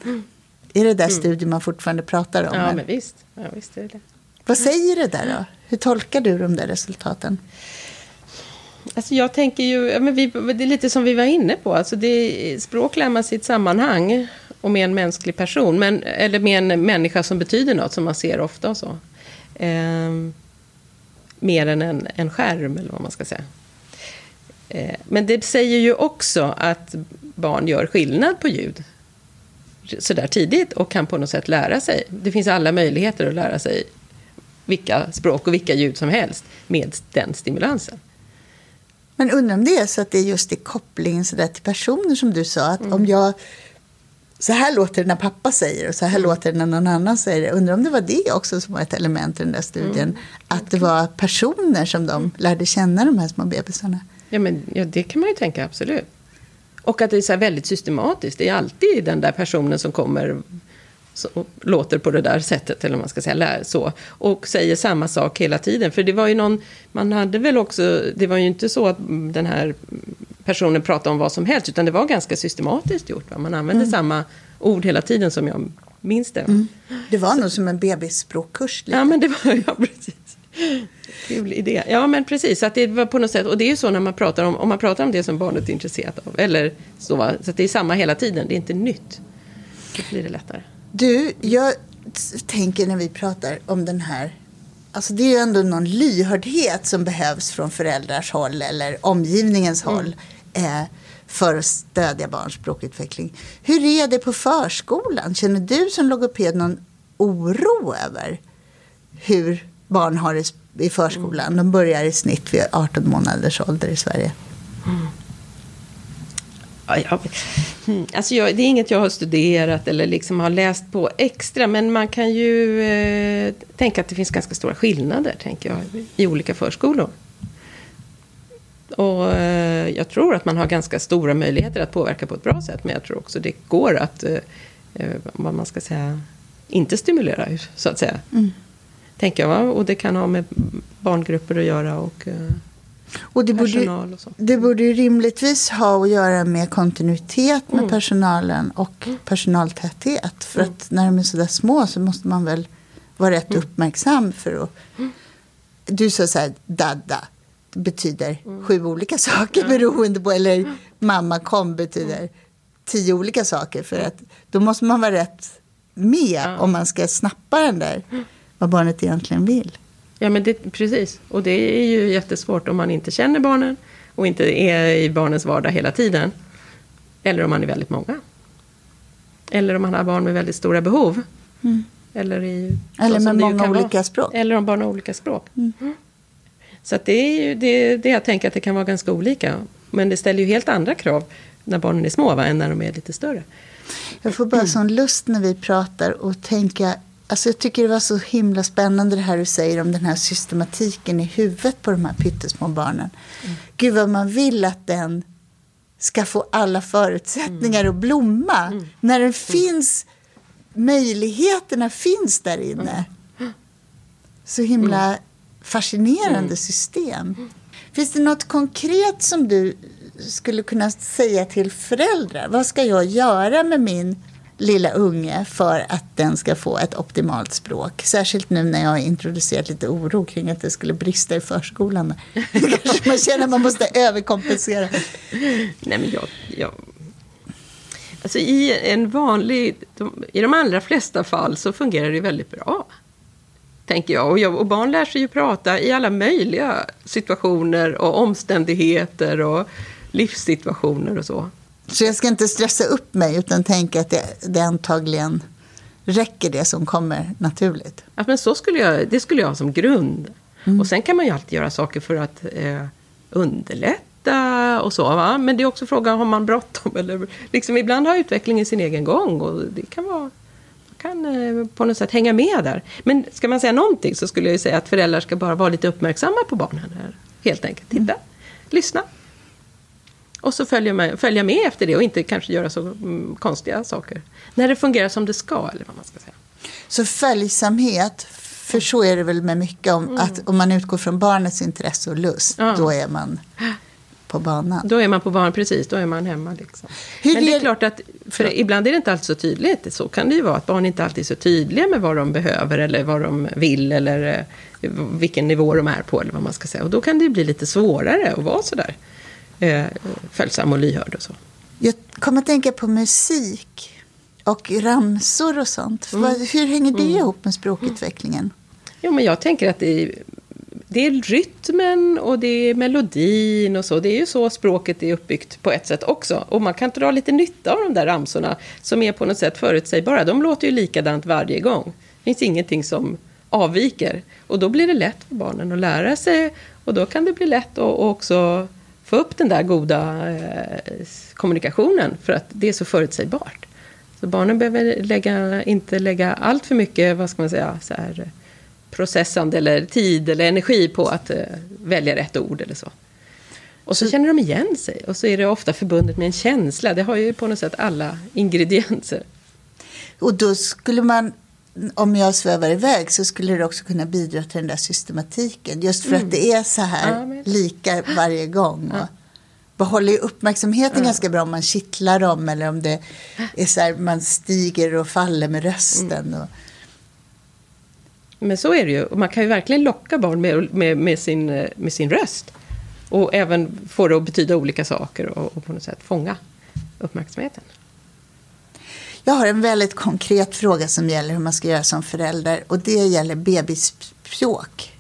Är det där studier man fortfarande pratar om? Ja, eller? men visst. Ja, visst är det. Vad säger det där då? Hur tolkar du de där resultaten? Alltså jag tänker ju, men vi, det är lite som vi var inne på, alltså det, språk lär man sig i ett sammanhang och med en mänsklig person, men, eller med en människa som betyder något, som man ser ofta och så. Ehm, mer än en, en skärm, eller vad man ska säga. Eh, men det säger ju också att barn gör skillnad på ljud sådär tidigt och kan på något sätt lära sig. Det finns alla möjligheter att lära sig vilka språk och vilka ljud som helst med den stimulansen. Men undrar om det är så att det är just i kopplingen så till personer som du sa. Att om jag... Så här låter det när pappa säger och så här låter det när någon annan säger det. Undrar om det var det också som var ett element i den där studien. Att det var personer som de lärde känna, de här små bebisarna. Ja, men, ja, det kan man ju tänka, absolut. Och att det är så väldigt systematiskt. Det är alltid den där personen som kommer så, och låter på det där sättet, eller man ska säga, lär, så. Och säger samma sak hela tiden. För det var ju någon, man hade väl också, det var ju inte så att den här personen pratade om vad som helst, utan det var ganska systematiskt gjort. Va? Man använde samma ord hela tiden som jag minns det. Det var nog som en bebisspråkkurs. Lite. Ja, men det var ja, precis. Kul idé. Ja, men precis. Att det var på något sätt, och det är ju så när man pratar om, om man pratar om det som barnet är intresserat av. Eller så, va? så att det är samma hela tiden, det är inte nytt. Då blir det lättare. Du, jag tänker när vi pratar om den här... Alltså det är ju ändå någon lyhördhet som behövs från föräldrars håll eller omgivningens håll eh, för att stödja barns språkutveckling. Hur är det på förskolan? Känner du som logoped någon oro över hur barn har i i förskolan? De börjar i snitt vid 18 månaders ålder i Sverige. Ja, jag, hmm, alltså jag, det är inget jag har studerat eller liksom har läst på extra, men man kan ju eh, tänka att det finns ganska stora skillnader, tänker jag, i olika förskolor. Och eh, jag tror att man har ganska stora möjligheter att påverka på ett bra sätt, men jag tror också det går att, eh, eh, vad man ska säga, inte stimulera, så att säga. Tänker jag, va? och det kan ha med barngrupper att göra och eh, Och det borde, och så. det borde ju rimligtvis ha att göra med kontinuitet med personalen och personaltäthet. För att när de är så där små så måste man väl vara rätt uppmärksam för att... Du sa så här, dadda. Betyder sju olika saker beroende på... Eller mamma kom betyder tio olika saker. För att då måste man vara rätt med om man ska snappa den där, vad barnet egentligen vill. Ja, men det, precis. Och det är ju jättesvårt om man inte känner barnen och inte är i barnens vardag hela tiden. Eller om man är väldigt många. Eller om man har barn med väldigt stora behov. Eller, i, så Eller med många kan vara. olika språk. Eller om barn har olika språk. Mm. Så att det är ju det, det jag tänker att det kan vara ganska olika. Men det ställer ju helt andra krav när barnen är små va, än när de är lite större. Jag får bara sån lust när vi pratar och tänka Alltså jag tycker det var så himla spännande det här du säger om den här systematiken i huvudet på de här pyttesmå barnen. Gud vad man vill att den ska få alla förutsättningar att blomma. När den finns, möjligheterna finns där inne. Så himla fascinerande system. Finns det något konkret som du skulle kunna säga till föräldrar? Vad ska jag göra med min lilla unge för att den ska få ett optimalt språk? Särskilt nu när jag har introducerat lite oro kring att det skulle brista i förskolan. Kanske man känner att man måste överkompensera. Nej, men jag, jag... Alltså i en vanlig... De, I de allra flesta fall så fungerar det väldigt bra. Tänker jag. Och, jag. och barn lär sig ju prata i alla möjliga situationer och omständigheter och livssituationer och så. Så jag ska inte stressa upp mig utan tänka att det, det antagligen räcker det som kommer naturligt. Ja, men så skulle jag, det skulle jag ha som grund. Och sen kan man ju alltid göra saker för att eh, underlätta och så. Va? Men det är också frågan, har man bråttom? Eller, liksom, ibland har utvecklingen sin egen gång och det kan vara, man kan eh, på något sätt hänga med där. Men ska man säga någonting så skulle jag ju säga att föräldrar ska bara vara lite uppmärksamma på barnen. Här, helt enkelt. Titta, lyssna. Och så följa med, följa med efter det och inte kanske göra så mm, konstiga saker. När det fungerar som det ska, eller vad man ska säga. Så följsamhet, för så är det väl med mycket om att om man utgår från barnets intresse och lust, Ja. då är man på banan. Då är man på barn, precis, då är man hemma. Liksom. Hur Men det är är- klart att, för ibland är det inte alltid så tydligt. Så kan det ju vara, att barn inte alltid är så tydliga med vad de behöver eller vad de vill eller eh, vilken nivå de är på eller vad man ska säga. Och då kan det ju bli lite svårare att vara sådär eh, följsam och lyhörd och så. Jag kommer att tänka på musik och ramsor och sånt. Mm. Hur hänger det ihop med språkutvecklingen? Jo, men jag tänker att det är, det är rytmen och det är melodin och så. Det är ju så språket är uppbyggt på ett sätt också. Och man kan dra lite nytta av de där ramsorna som är på något sätt förutsägbara. De låter ju likadant varje gång. Det finns ingenting som avviker. Och då blir det lätt för barnen att lära sig. Och då kan det bli lätt att också få upp den där goda eh, kommunikationen. För att det är så förutsägbart. Så barnen behöver lägga, inte lägga allt för mycket, vad ska man säga, så här, processande eller tid eller energi på att eh, välja rätt ord eller så. Och så känner de igen sig och så är det ofta förbundet med en känsla. Det har ju på något sätt alla ingredienser. Och då skulle man, om jag svävar iväg, så skulle det också kunna bidra till den där systematiken. Just för att det är så här Mm. Ja, lika varje gång. Och behåller ju uppmärksamheten ganska bra om man kittlar dem eller om det är så här man stiger och faller med rösten. Mm. Och, Men så är det ju. Man kan ju verkligen locka barn med, med, med, sin, med sin röst. Och även få det att betyda olika saker och, och på något sätt fånga uppmärksamheten. Jag har en väldigt konkret fråga som gäller hur man ska göra som förälder och det gäller bebisspråk.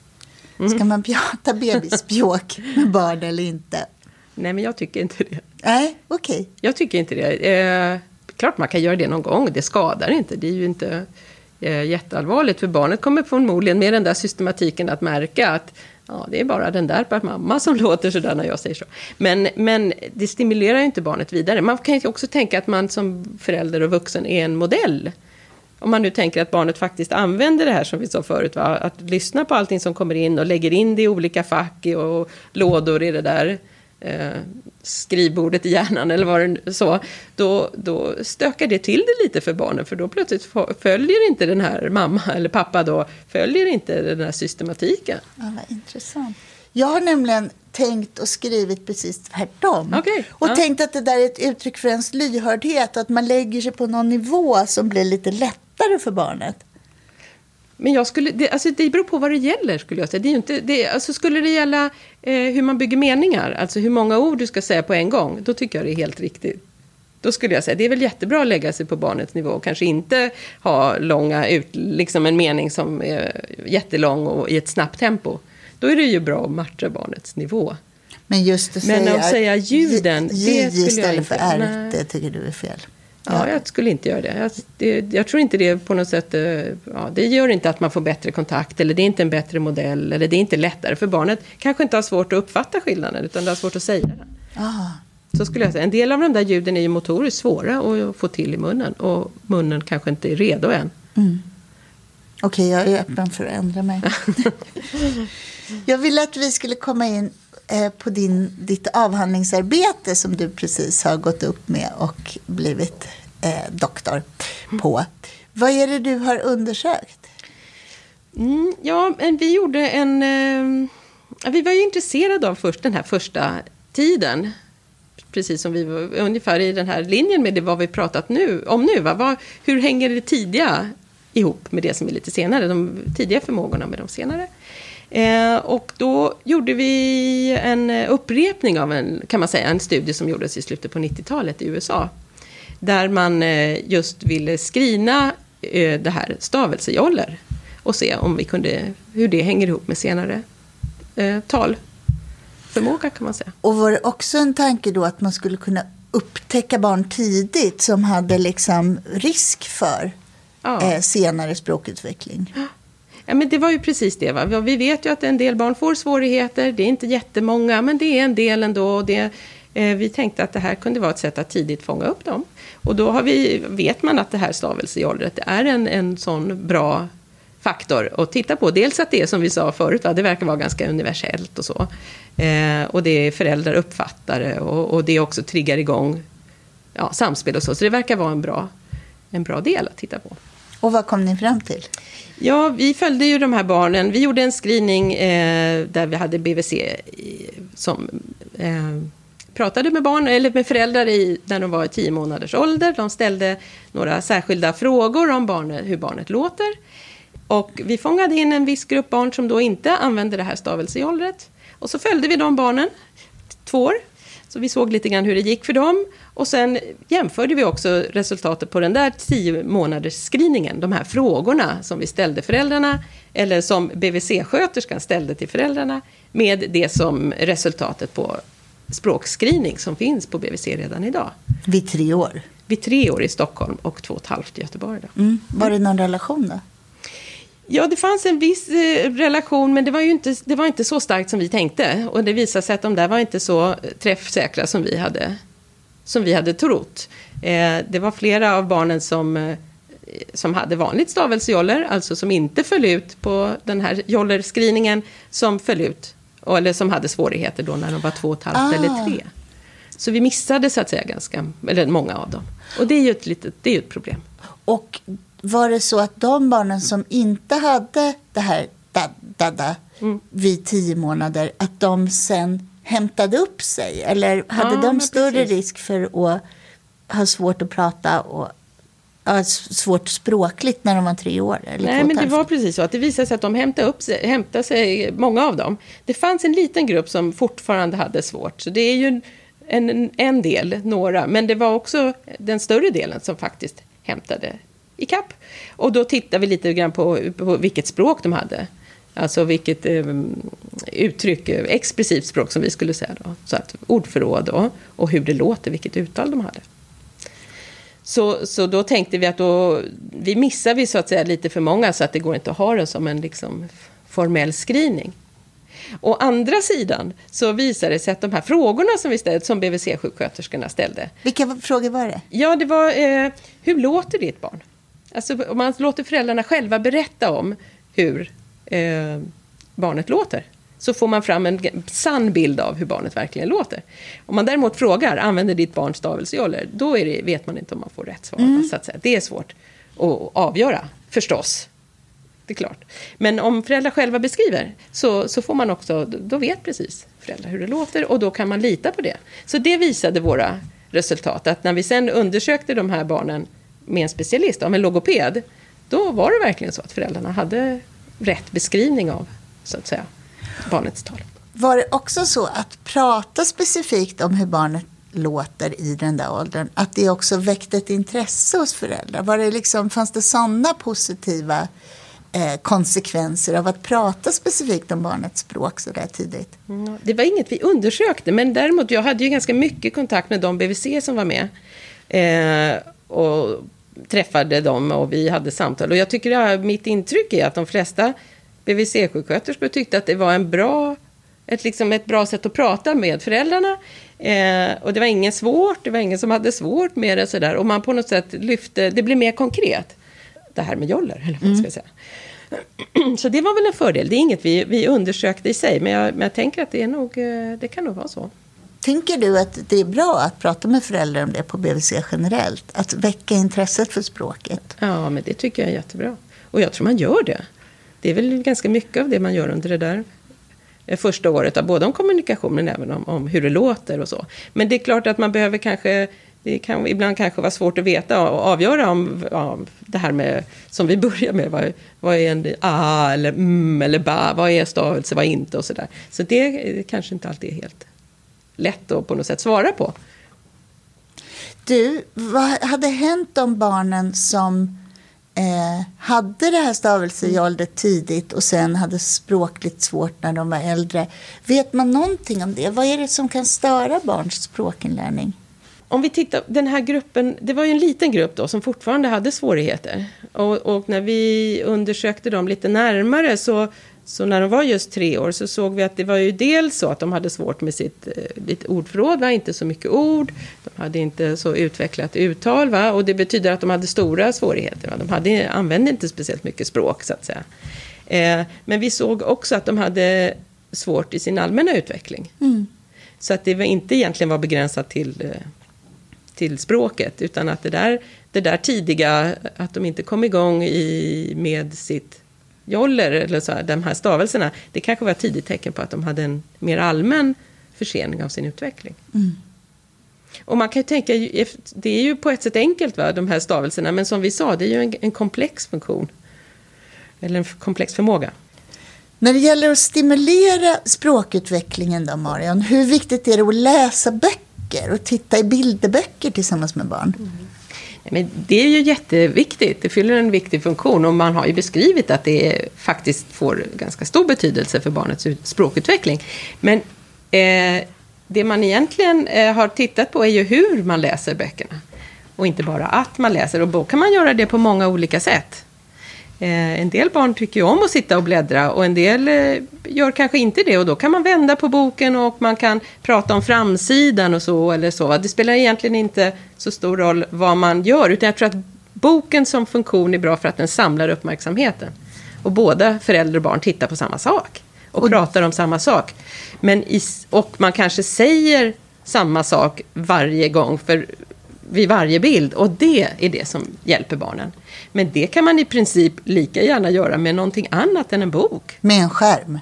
Mm. Ska man prata bebisspråk med barn eller inte? Nej, men jag tycker inte det. Nej, okej. Jag tycker inte det. Eh, klart man kan göra det någon gång, det skadar inte. Det är ju inte eh, jätteallvarligt, för barnet kommer förmodligen med den där systematiken att märka att ja, det är bara den där mamma som låter sådär när jag säger så. Men, men det stimulerar ju inte barnet vidare. Man kan ju också tänka att man som förälder och vuxen är en modell. Om man nu tänker att barnet faktiskt använder det här som vi sa förut, va? att lyssna på allting som kommer in och lägger in det i olika fack och lådor i det där eh, skrivbordet i hjärnan eller vad det så, då, då stökar det till det lite för barnen för då plötsligt följer inte den här mamma eller pappa då, följer inte den här systematiken. Ja, vad intressant. Jag har nämligen tänkt och skrivit precis tvärtom. Okej, och ja. tänkt att det där är ett uttryck för ens lyhördhet. Att man lägger sig på någon nivå som blir lite lättare för barnet. Men jag skulle, det, alltså det beror på vad det gäller, skulle jag säga. Det är inte, det, alltså skulle det gälla eh, hur man bygger meningar, alltså hur många ord du ska säga på en gång, då tycker jag det är helt riktigt. Då skulle jag säga, det är väl jättebra att lägga sig på barnets nivå och kanske inte ha långa ut, liksom en mening som är jättelång och i ett snabbt tempo. Då är det ju bra att matcha barnets nivå. Men just att Men säga, att säga ljuden, J, det J skulle jag istället inte- för R, det tycker du är fel. Ja, jag skulle inte göra det. Jag, det. jag tror inte det på något sätt... eh, Ja, det gör inte att man får bättre kontakt, eller det är inte en bättre modell, eller det är inte lättare. För barnet kanske inte har svårt att uppfatta skillnaden, utan det har svårt att säga den. Ah, Så skulle jag säga. En del av de där ljuden är ju motoriskt svåra att få till i munnen, och munnen kanske inte är redo än. Okej, jag är öppen för att ändra mig. jag ville att vi skulle komma in Eh, på din, ditt avhandlingsarbete som du precis har gått upp med och blivit eh, doktor på. Vad är det du har undersökt? Mm, ja, men vi gjorde en... Eh, vi var ju intresserade av först den här första tiden. Precis som vi var ungefär i den här linjen med det vad vi pratat nu, om nu. Va? Vad, hur hänger det tidiga ihop med det som är lite senare? De tidiga förmågorna med de senare. Eh, och då gjorde vi en eh, upprepning av en, kan man säga, en studie som gjordes i slutet på 90-talet i USA. Där man eh, just ville eh, det här stavelsejoller och se om vi kunde, hur det hänger ihop med senare eh, talförmåga kan man säga. Och var det också en tanke då att man skulle kunna upptäcka barn tidigt som hade liksom risk för Ja. eh, senare språkutveckling? Ja, men det var ju precis det. Va? Vi vet ju att en del barn får svårigheter. Det är inte jättemånga, men det är en del ändå. Och det, Eh, vi tänkte att det här kunde vara ett sätt att tidigt fånga upp dem. Och då har vi, vet man att det här stavelsejollret är en, en sån bra faktor att titta på. Dels att det är som vi sa förut, va, det verkar vara ganska universellt och så. Eh, och det är föräldrar uppfattar det och, och det också triggar igång ja, samspel och så. Så det verkar vara en bra, en bra del att titta på. Och vad kom ni fram till? Ja, vi följde ju de här barnen. Vi gjorde en screening eh, där vi hade BVC i, som eh, pratade med barn, eller med föräldrar i, när de var i tio månaders ålder. De ställde några särskilda frågor om barnet, hur barnet låter. Och vi fångade in en viss grupp barn som då inte använde det här stavelseåldret. Och så följde vi de barnen två år. Så vi såg lite grann hur det gick för dem. Och sen jämförde vi också resultatet på den där tio månaders screeningen. De här frågorna som vi ställde föräldrarna, eller som BVC-sköterskan ställde till föräldrarna, med det som resultatet på språkscreening som finns på BVC redan idag. Vid tre år? Vid tre år i Stockholm och två och ett halvt i Göteborg. Mm. Var det någon relation då? Ja, det fanns en viss eh, relation, men det var ju inte, det var inte så starkt som vi tänkte. Och det visade sig att de där var inte så träffsäkra som vi hade, som vi hade trott. Eh, det var flera av barnen som, eh, som hade vanligt stavelsejoller, alltså som inte föll ut på den här jollerscreeningen, som föll ut, eller som hade svårigheter då när de var två och ett halvt Ah. eller tre. Så vi missade så att säga ganska, eller många av dem. Och det är ju ett, litet, det är ett problem. Och var det så att de barnen som inte hade det här da- dada Mm. vid tio månader, att de sen hämtade upp sig? Eller hade Ja, de större precis. risk för att ha svårt att prata och ja, svårt språkligt när de var tre år? Eller Nej, men det var precis så att det visade sig att de hämtade, upp sig, hämtade sig, många av dem. Det fanns en liten grupp som fortfarande hade svårt, så det är ju en, en del, några, men det var också den större delen som faktiskt hämtade ikapp. Och då tittade vi lite grann på, på vilket språk de hade. Alltså vilket eh, uttryck, eh, expressivt språk som vi skulle säga då. Så att ordförråd då, och hur det låter, vilket uttal de hade. Så, så då tänkte vi att då, vi missar vi så att säga lite för många så att det går inte att ha den som en liksom formell screening. Å andra sidan så visade det sig att de här frågorna som vi ställde, som BVC-sjuksköterskorna ställde, Vilka frågor var det? Ja, det var eh, hur låter ditt barn? Alltså om man låter föräldrarna själva berätta om hur eh, barnet låter så får man fram en sann bild av hur barnet verkligen låter. Om man däremot frågar, använder ditt barn stavelsejoller? Då är det, vet man inte om man får rätt svar. Så att säga. Det är svårt att avgöra, förstås. Det är klart. Men om föräldrar själva beskriver så, så får man också, då vet precis föräldrar hur det låter och då kan man lita på det. Så det visade våra resultat, att när vi sen undersökte de här barnen med en specialist, av en logoped, då var det verkligen så att föräldrarna hade rätt beskrivning av, så att säga, barnets tal. Var det också så att prata specifikt om hur barnet låter i den där åldern, att det också väckte ett intresse hos föräldrar? Var det liksom, fanns det sådana positiva eh, konsekvenser av att prata specifikt om barnets språk så där tidigt? Mm, Det var inget vi undersökte, men däremot jag hade ju ganska mycket kontakt med de BVC som var med. Eh, och träffade dem och vi hade samtal. Och jag tycker att mitt intryck är att de flesta BVC-sjuksköterskor tyckte att det var en bra, ett, liksom ett bra sätt att prata med föräldrarna. Eh, och det var ingen svårt, det var ingen som hade svårt med det sådär. Och man på något sätt lyfte, det blev mer konkret. Det här med joller, eller vad man ska säga. Så det var väl en fördel. Det är inget vi, vi undersökte i sig, men jag, men jag tänker att det, är nog, eh, det kan nog vara så. Tänker du att det är bra att prata med föräldrar om det på BVC generellt? Att väcka intresset för språket? Ja, men det tycker jag är jättebra. Och jag tror man gör det. Det är väl ganska mycket av det man gör under det där eh, första året, både om kommunikation men även om, om hur det låter och så. Men det är klart att man behöver kanske, det kan ibland kanske vara svårt att veta och avgöra om ja, det här med, som vi börjar med, vad, vad är en a eller mm eller ba, vad är stavelse, vad är inte och sådär. Så det eh, kanske inte alltid är helt lätt att på något sätt svara på. Du, vad hade hänt om barnen som eh, hade det här stavelsejollret tidigt och sen hade språkligt svårt när de var äldre? Vet man någonting om det? Vad är det som kan störa barns språkinlärning? Om vi tittar, den här gruppen, det var ju en liten grupp då som fortfarande hade svårigheter. Och, och när vi undersökte dem lite närmare så, Så när de var just tre år så såg vi att det var ju dels så att de hade svårt med sitt eh, ditt ordförråd, va? inte så mycket ord. De hade inte så utvecklat uttal va? och det betyder att de hade stora svårigheter. Va? De hade, använde inte speciellt mycket språk så att säga. Eh, men vi såg också att de hade svårt i sin allmänna utveckling. Mm. Så att det var inte egentligen var begränsat till, eh, till språket, utan att det där, det där tidiga, att de inte kom igång i, med sitt joller, eller så här, de här stavelserna, det kanske var ett tidigt tecken på att de hade en mer allmän försening av sin utveckling. Mm. Och man kan ju tänka, det är ju på ett sätt enkelt, va, de här stavelserna, men som vi sa, det är ju en, en komplex funktion. Eller en komplex förmåga. När det gäller att stimulera språkutvecklingen då, Marion, hur viktigt är det att läsa böcker och titta i bilderböcker tillsammans med barn? Mm. Men det är ju jätteviktigt, det fyller en viktig funktion och man har ju beskrivit att det faktiskt får ganska stor betydelse för barnets språkutveckling. Men eh, det man egentligen eh, har tittat på är ju hur man läser böckerna. Och inte bara att man läser, och då kan man göra det på många olika sätt. Eh, en del barn tycker ju om att sitta och bläddra och en del eh, gör kanske inte det och då kan man vända på boken och man kan prata om framsidan och så eller så. Det spelar egentligen inte så stor roll vad man gör utan jag tror att boken som funktion är bra för att den samlar uppmärksamheten. Och båda föräldrar och barn tittar på samma sak och, och pratar om samma sak. Men i, och man kanske säger samma sak varje gång för vid varje bild och det är det som hjälper barnen. Men det kan man i princip lika gärna göra med någonting annat än en bok. Med en skärm?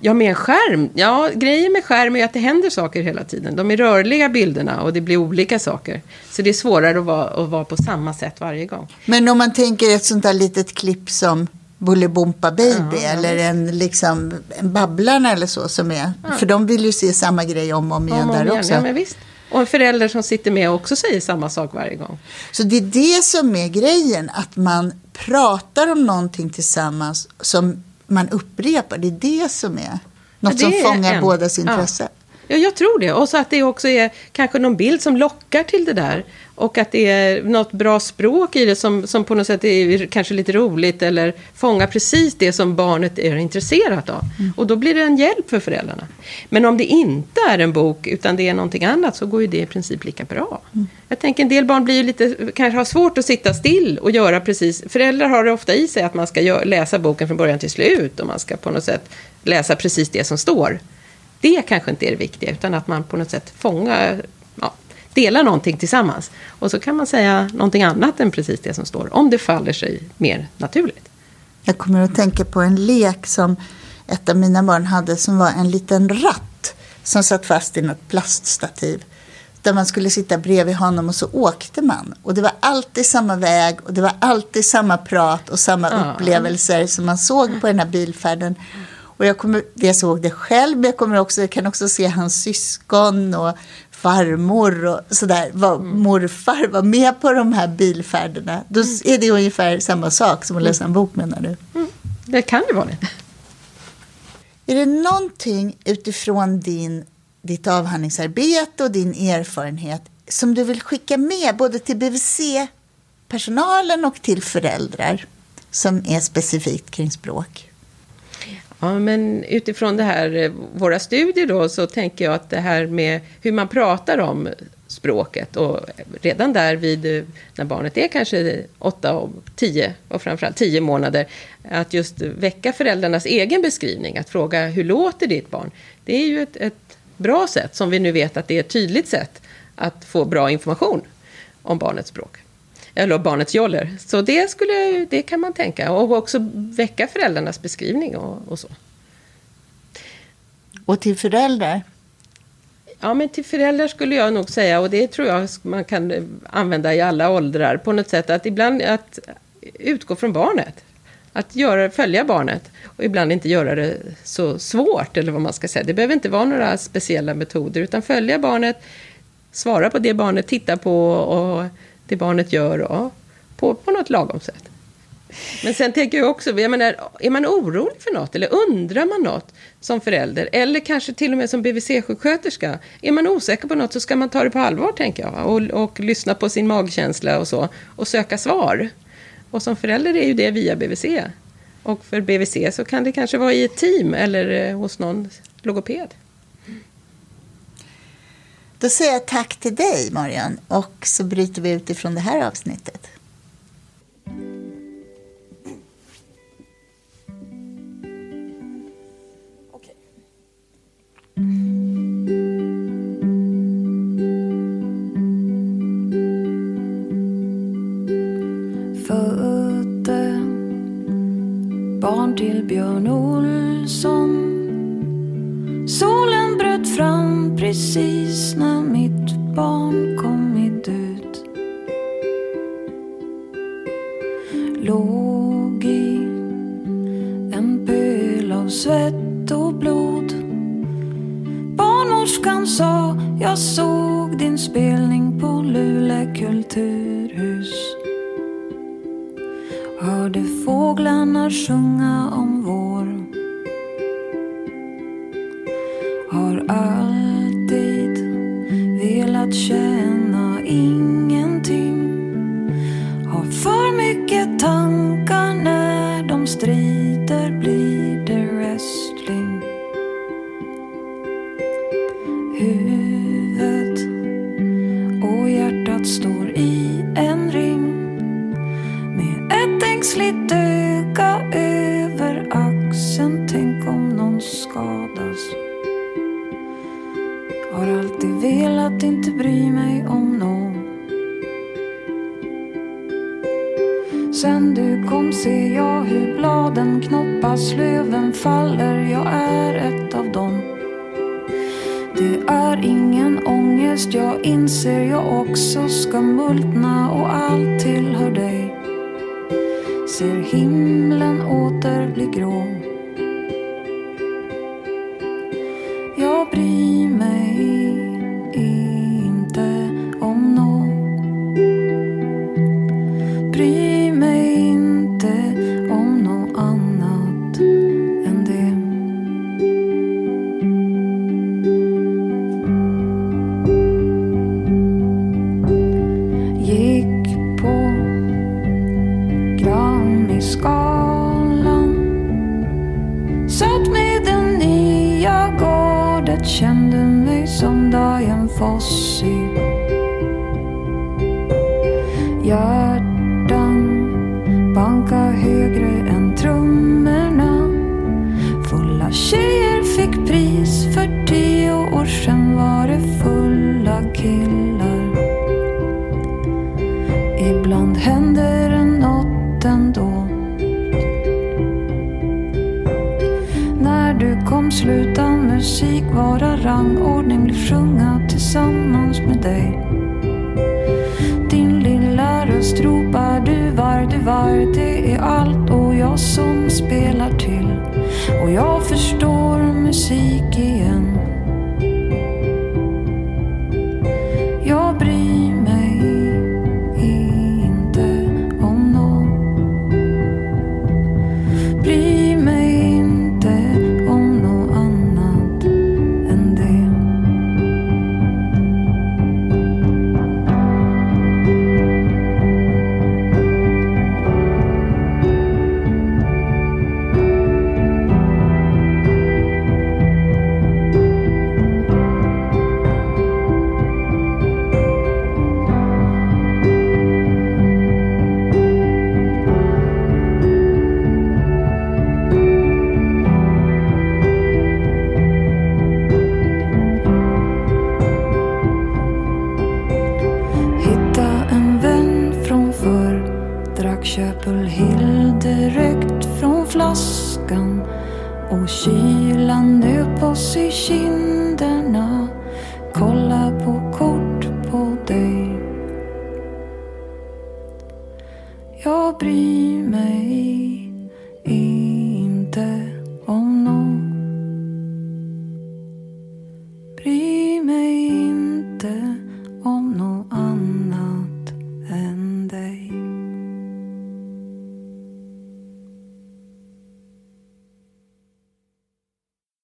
Ja, med en skärm. Ja, grejen med skärm är att det händer saker hela tiden. De är rörliga bilderna och det blir olika saker. Så det är svårare att vara, att vara på samma sätt varje gång. Men om man tänker ett sånt där litet klipp som Bolibompa Baby ja, eller en, liksom, en Babblarna eller så som är. Ja. För de vill ju se samma grej om och om igen om där igen. också. Ja. Och en förälder som sitter med och också säger samma sak varje gång. Så det är det som är grejen, att man pratar om någonting tillsammans som man upprepar. Det är det som är något ja, som fångar en. bådas intresse. Ja. Ja, jag tror det. Och så att det också är kanske någon bild som lockar till det där. Och att det är något bra språk i det som, som på något sätt är kanske lite roligt eller fångar precis det som barnet är intresserat av. Mm. Och då blir det en hjälp för föräldrarna. Men om det inte är en bok utan det är någonting annat så går ju det i princip lika bra. Mm. Jag tänker en del barn blir lite, kanske har svårt att sitta still och göra precis. Föräldrar har det ofta i sig att man ska läsa boken från början till slut och man ska på något sätt läsa precis det som står det kanske inte är det viktiga, utan att man på något sätt fångar, ja, delar någonting tillsammans. Och så kan man säga någonting annat än precis det som står, om det faller sig mer naturligt. Jag kommer att tänka på en lek som ett av mina barn hade som var en liten ratt som satt fast i något plaststativ. Där man skulle sitta bredvid honom och så åkte man. Och det var alltid samma väg och det var alltid samma prat och samma ja. upplevelser som man såg på den här bilfärden. Och jag, kommer, jag såg det själv, men jag, kommer också, jag kan också se hans syskon och farmor och sådär. Var, mm. Morfar var med på de här bilfärderna. Då mm. är det ungefär samma sak som att läsa en bok menar du? Mm. Det kan det vara det. Är det någonting utifrån din, ditt avhandlingsarbete och din erfarenhet som du vill skicka med både till BVC-personalen och till föräldrar som är specifikt kring språk? Ja, men utifrån det här, eh, våra studier då, så tänker jag att det här med hur man pratar om språket och redan där vid, eh, när barnet är kanske 8 och 10 och framförallt 10 månader, att just väcka föräldrarnas egen beskrivning, att fråga hur låter ditt barn? Det är ju ett, ett bra sätt, som vi nu vet att det är ett tydligt sätt att få bra information om barnets språk eller barnets joller. Så det, skulle, det kan man tänka. Och också väcka föräldrarnas beskrivning och, och så. Och till föräldrar? Ja, men till föräldrar skulle jag nog säga, och det tror jag man kan använda i alla åldrar, på något sätt att ibland att utgå från barnet. Att göra, följa barnet och ibland inte göra det så svårt, eller vad man ska säga. Det behöver inte vara några speciella metoder, utan följa barnet, svara på det barnet tittar på och det barnet gör och, på, på något lagom sätt. Men sen tänker jag också, jag menar, är man orolig för något eller undrar man något som förälder eller kanske till och med som BVC-sjuksköterska, är man osäker på något så ska man ta det på allvar tänker jag och, och lyssna på sin magkänsla och så och söka svar. Och som förälder är ju det via BVC. Och för BVC så kan det kanske vara i ett team eller eh, hos någon logoped. Då säger jag tack till dig, Marian, och så bryter vi ut ifrån det här avsnittet. Födde barn till Björn Olsson Solen bröt fram precis när mitt barn kommit ut. Låg i en pöl av svett och blod. Barnmorskan sa, jag såg din spelning på Luleå kulturhus. Hörde fåglarna sjunga om vår alltid velat känna in utan musik vara rangordning, bli sjunga tillsammans med dig. Din lilla röst ropar du var, du var, det är allt och jag som spelar till. Och jag förstår musik igen.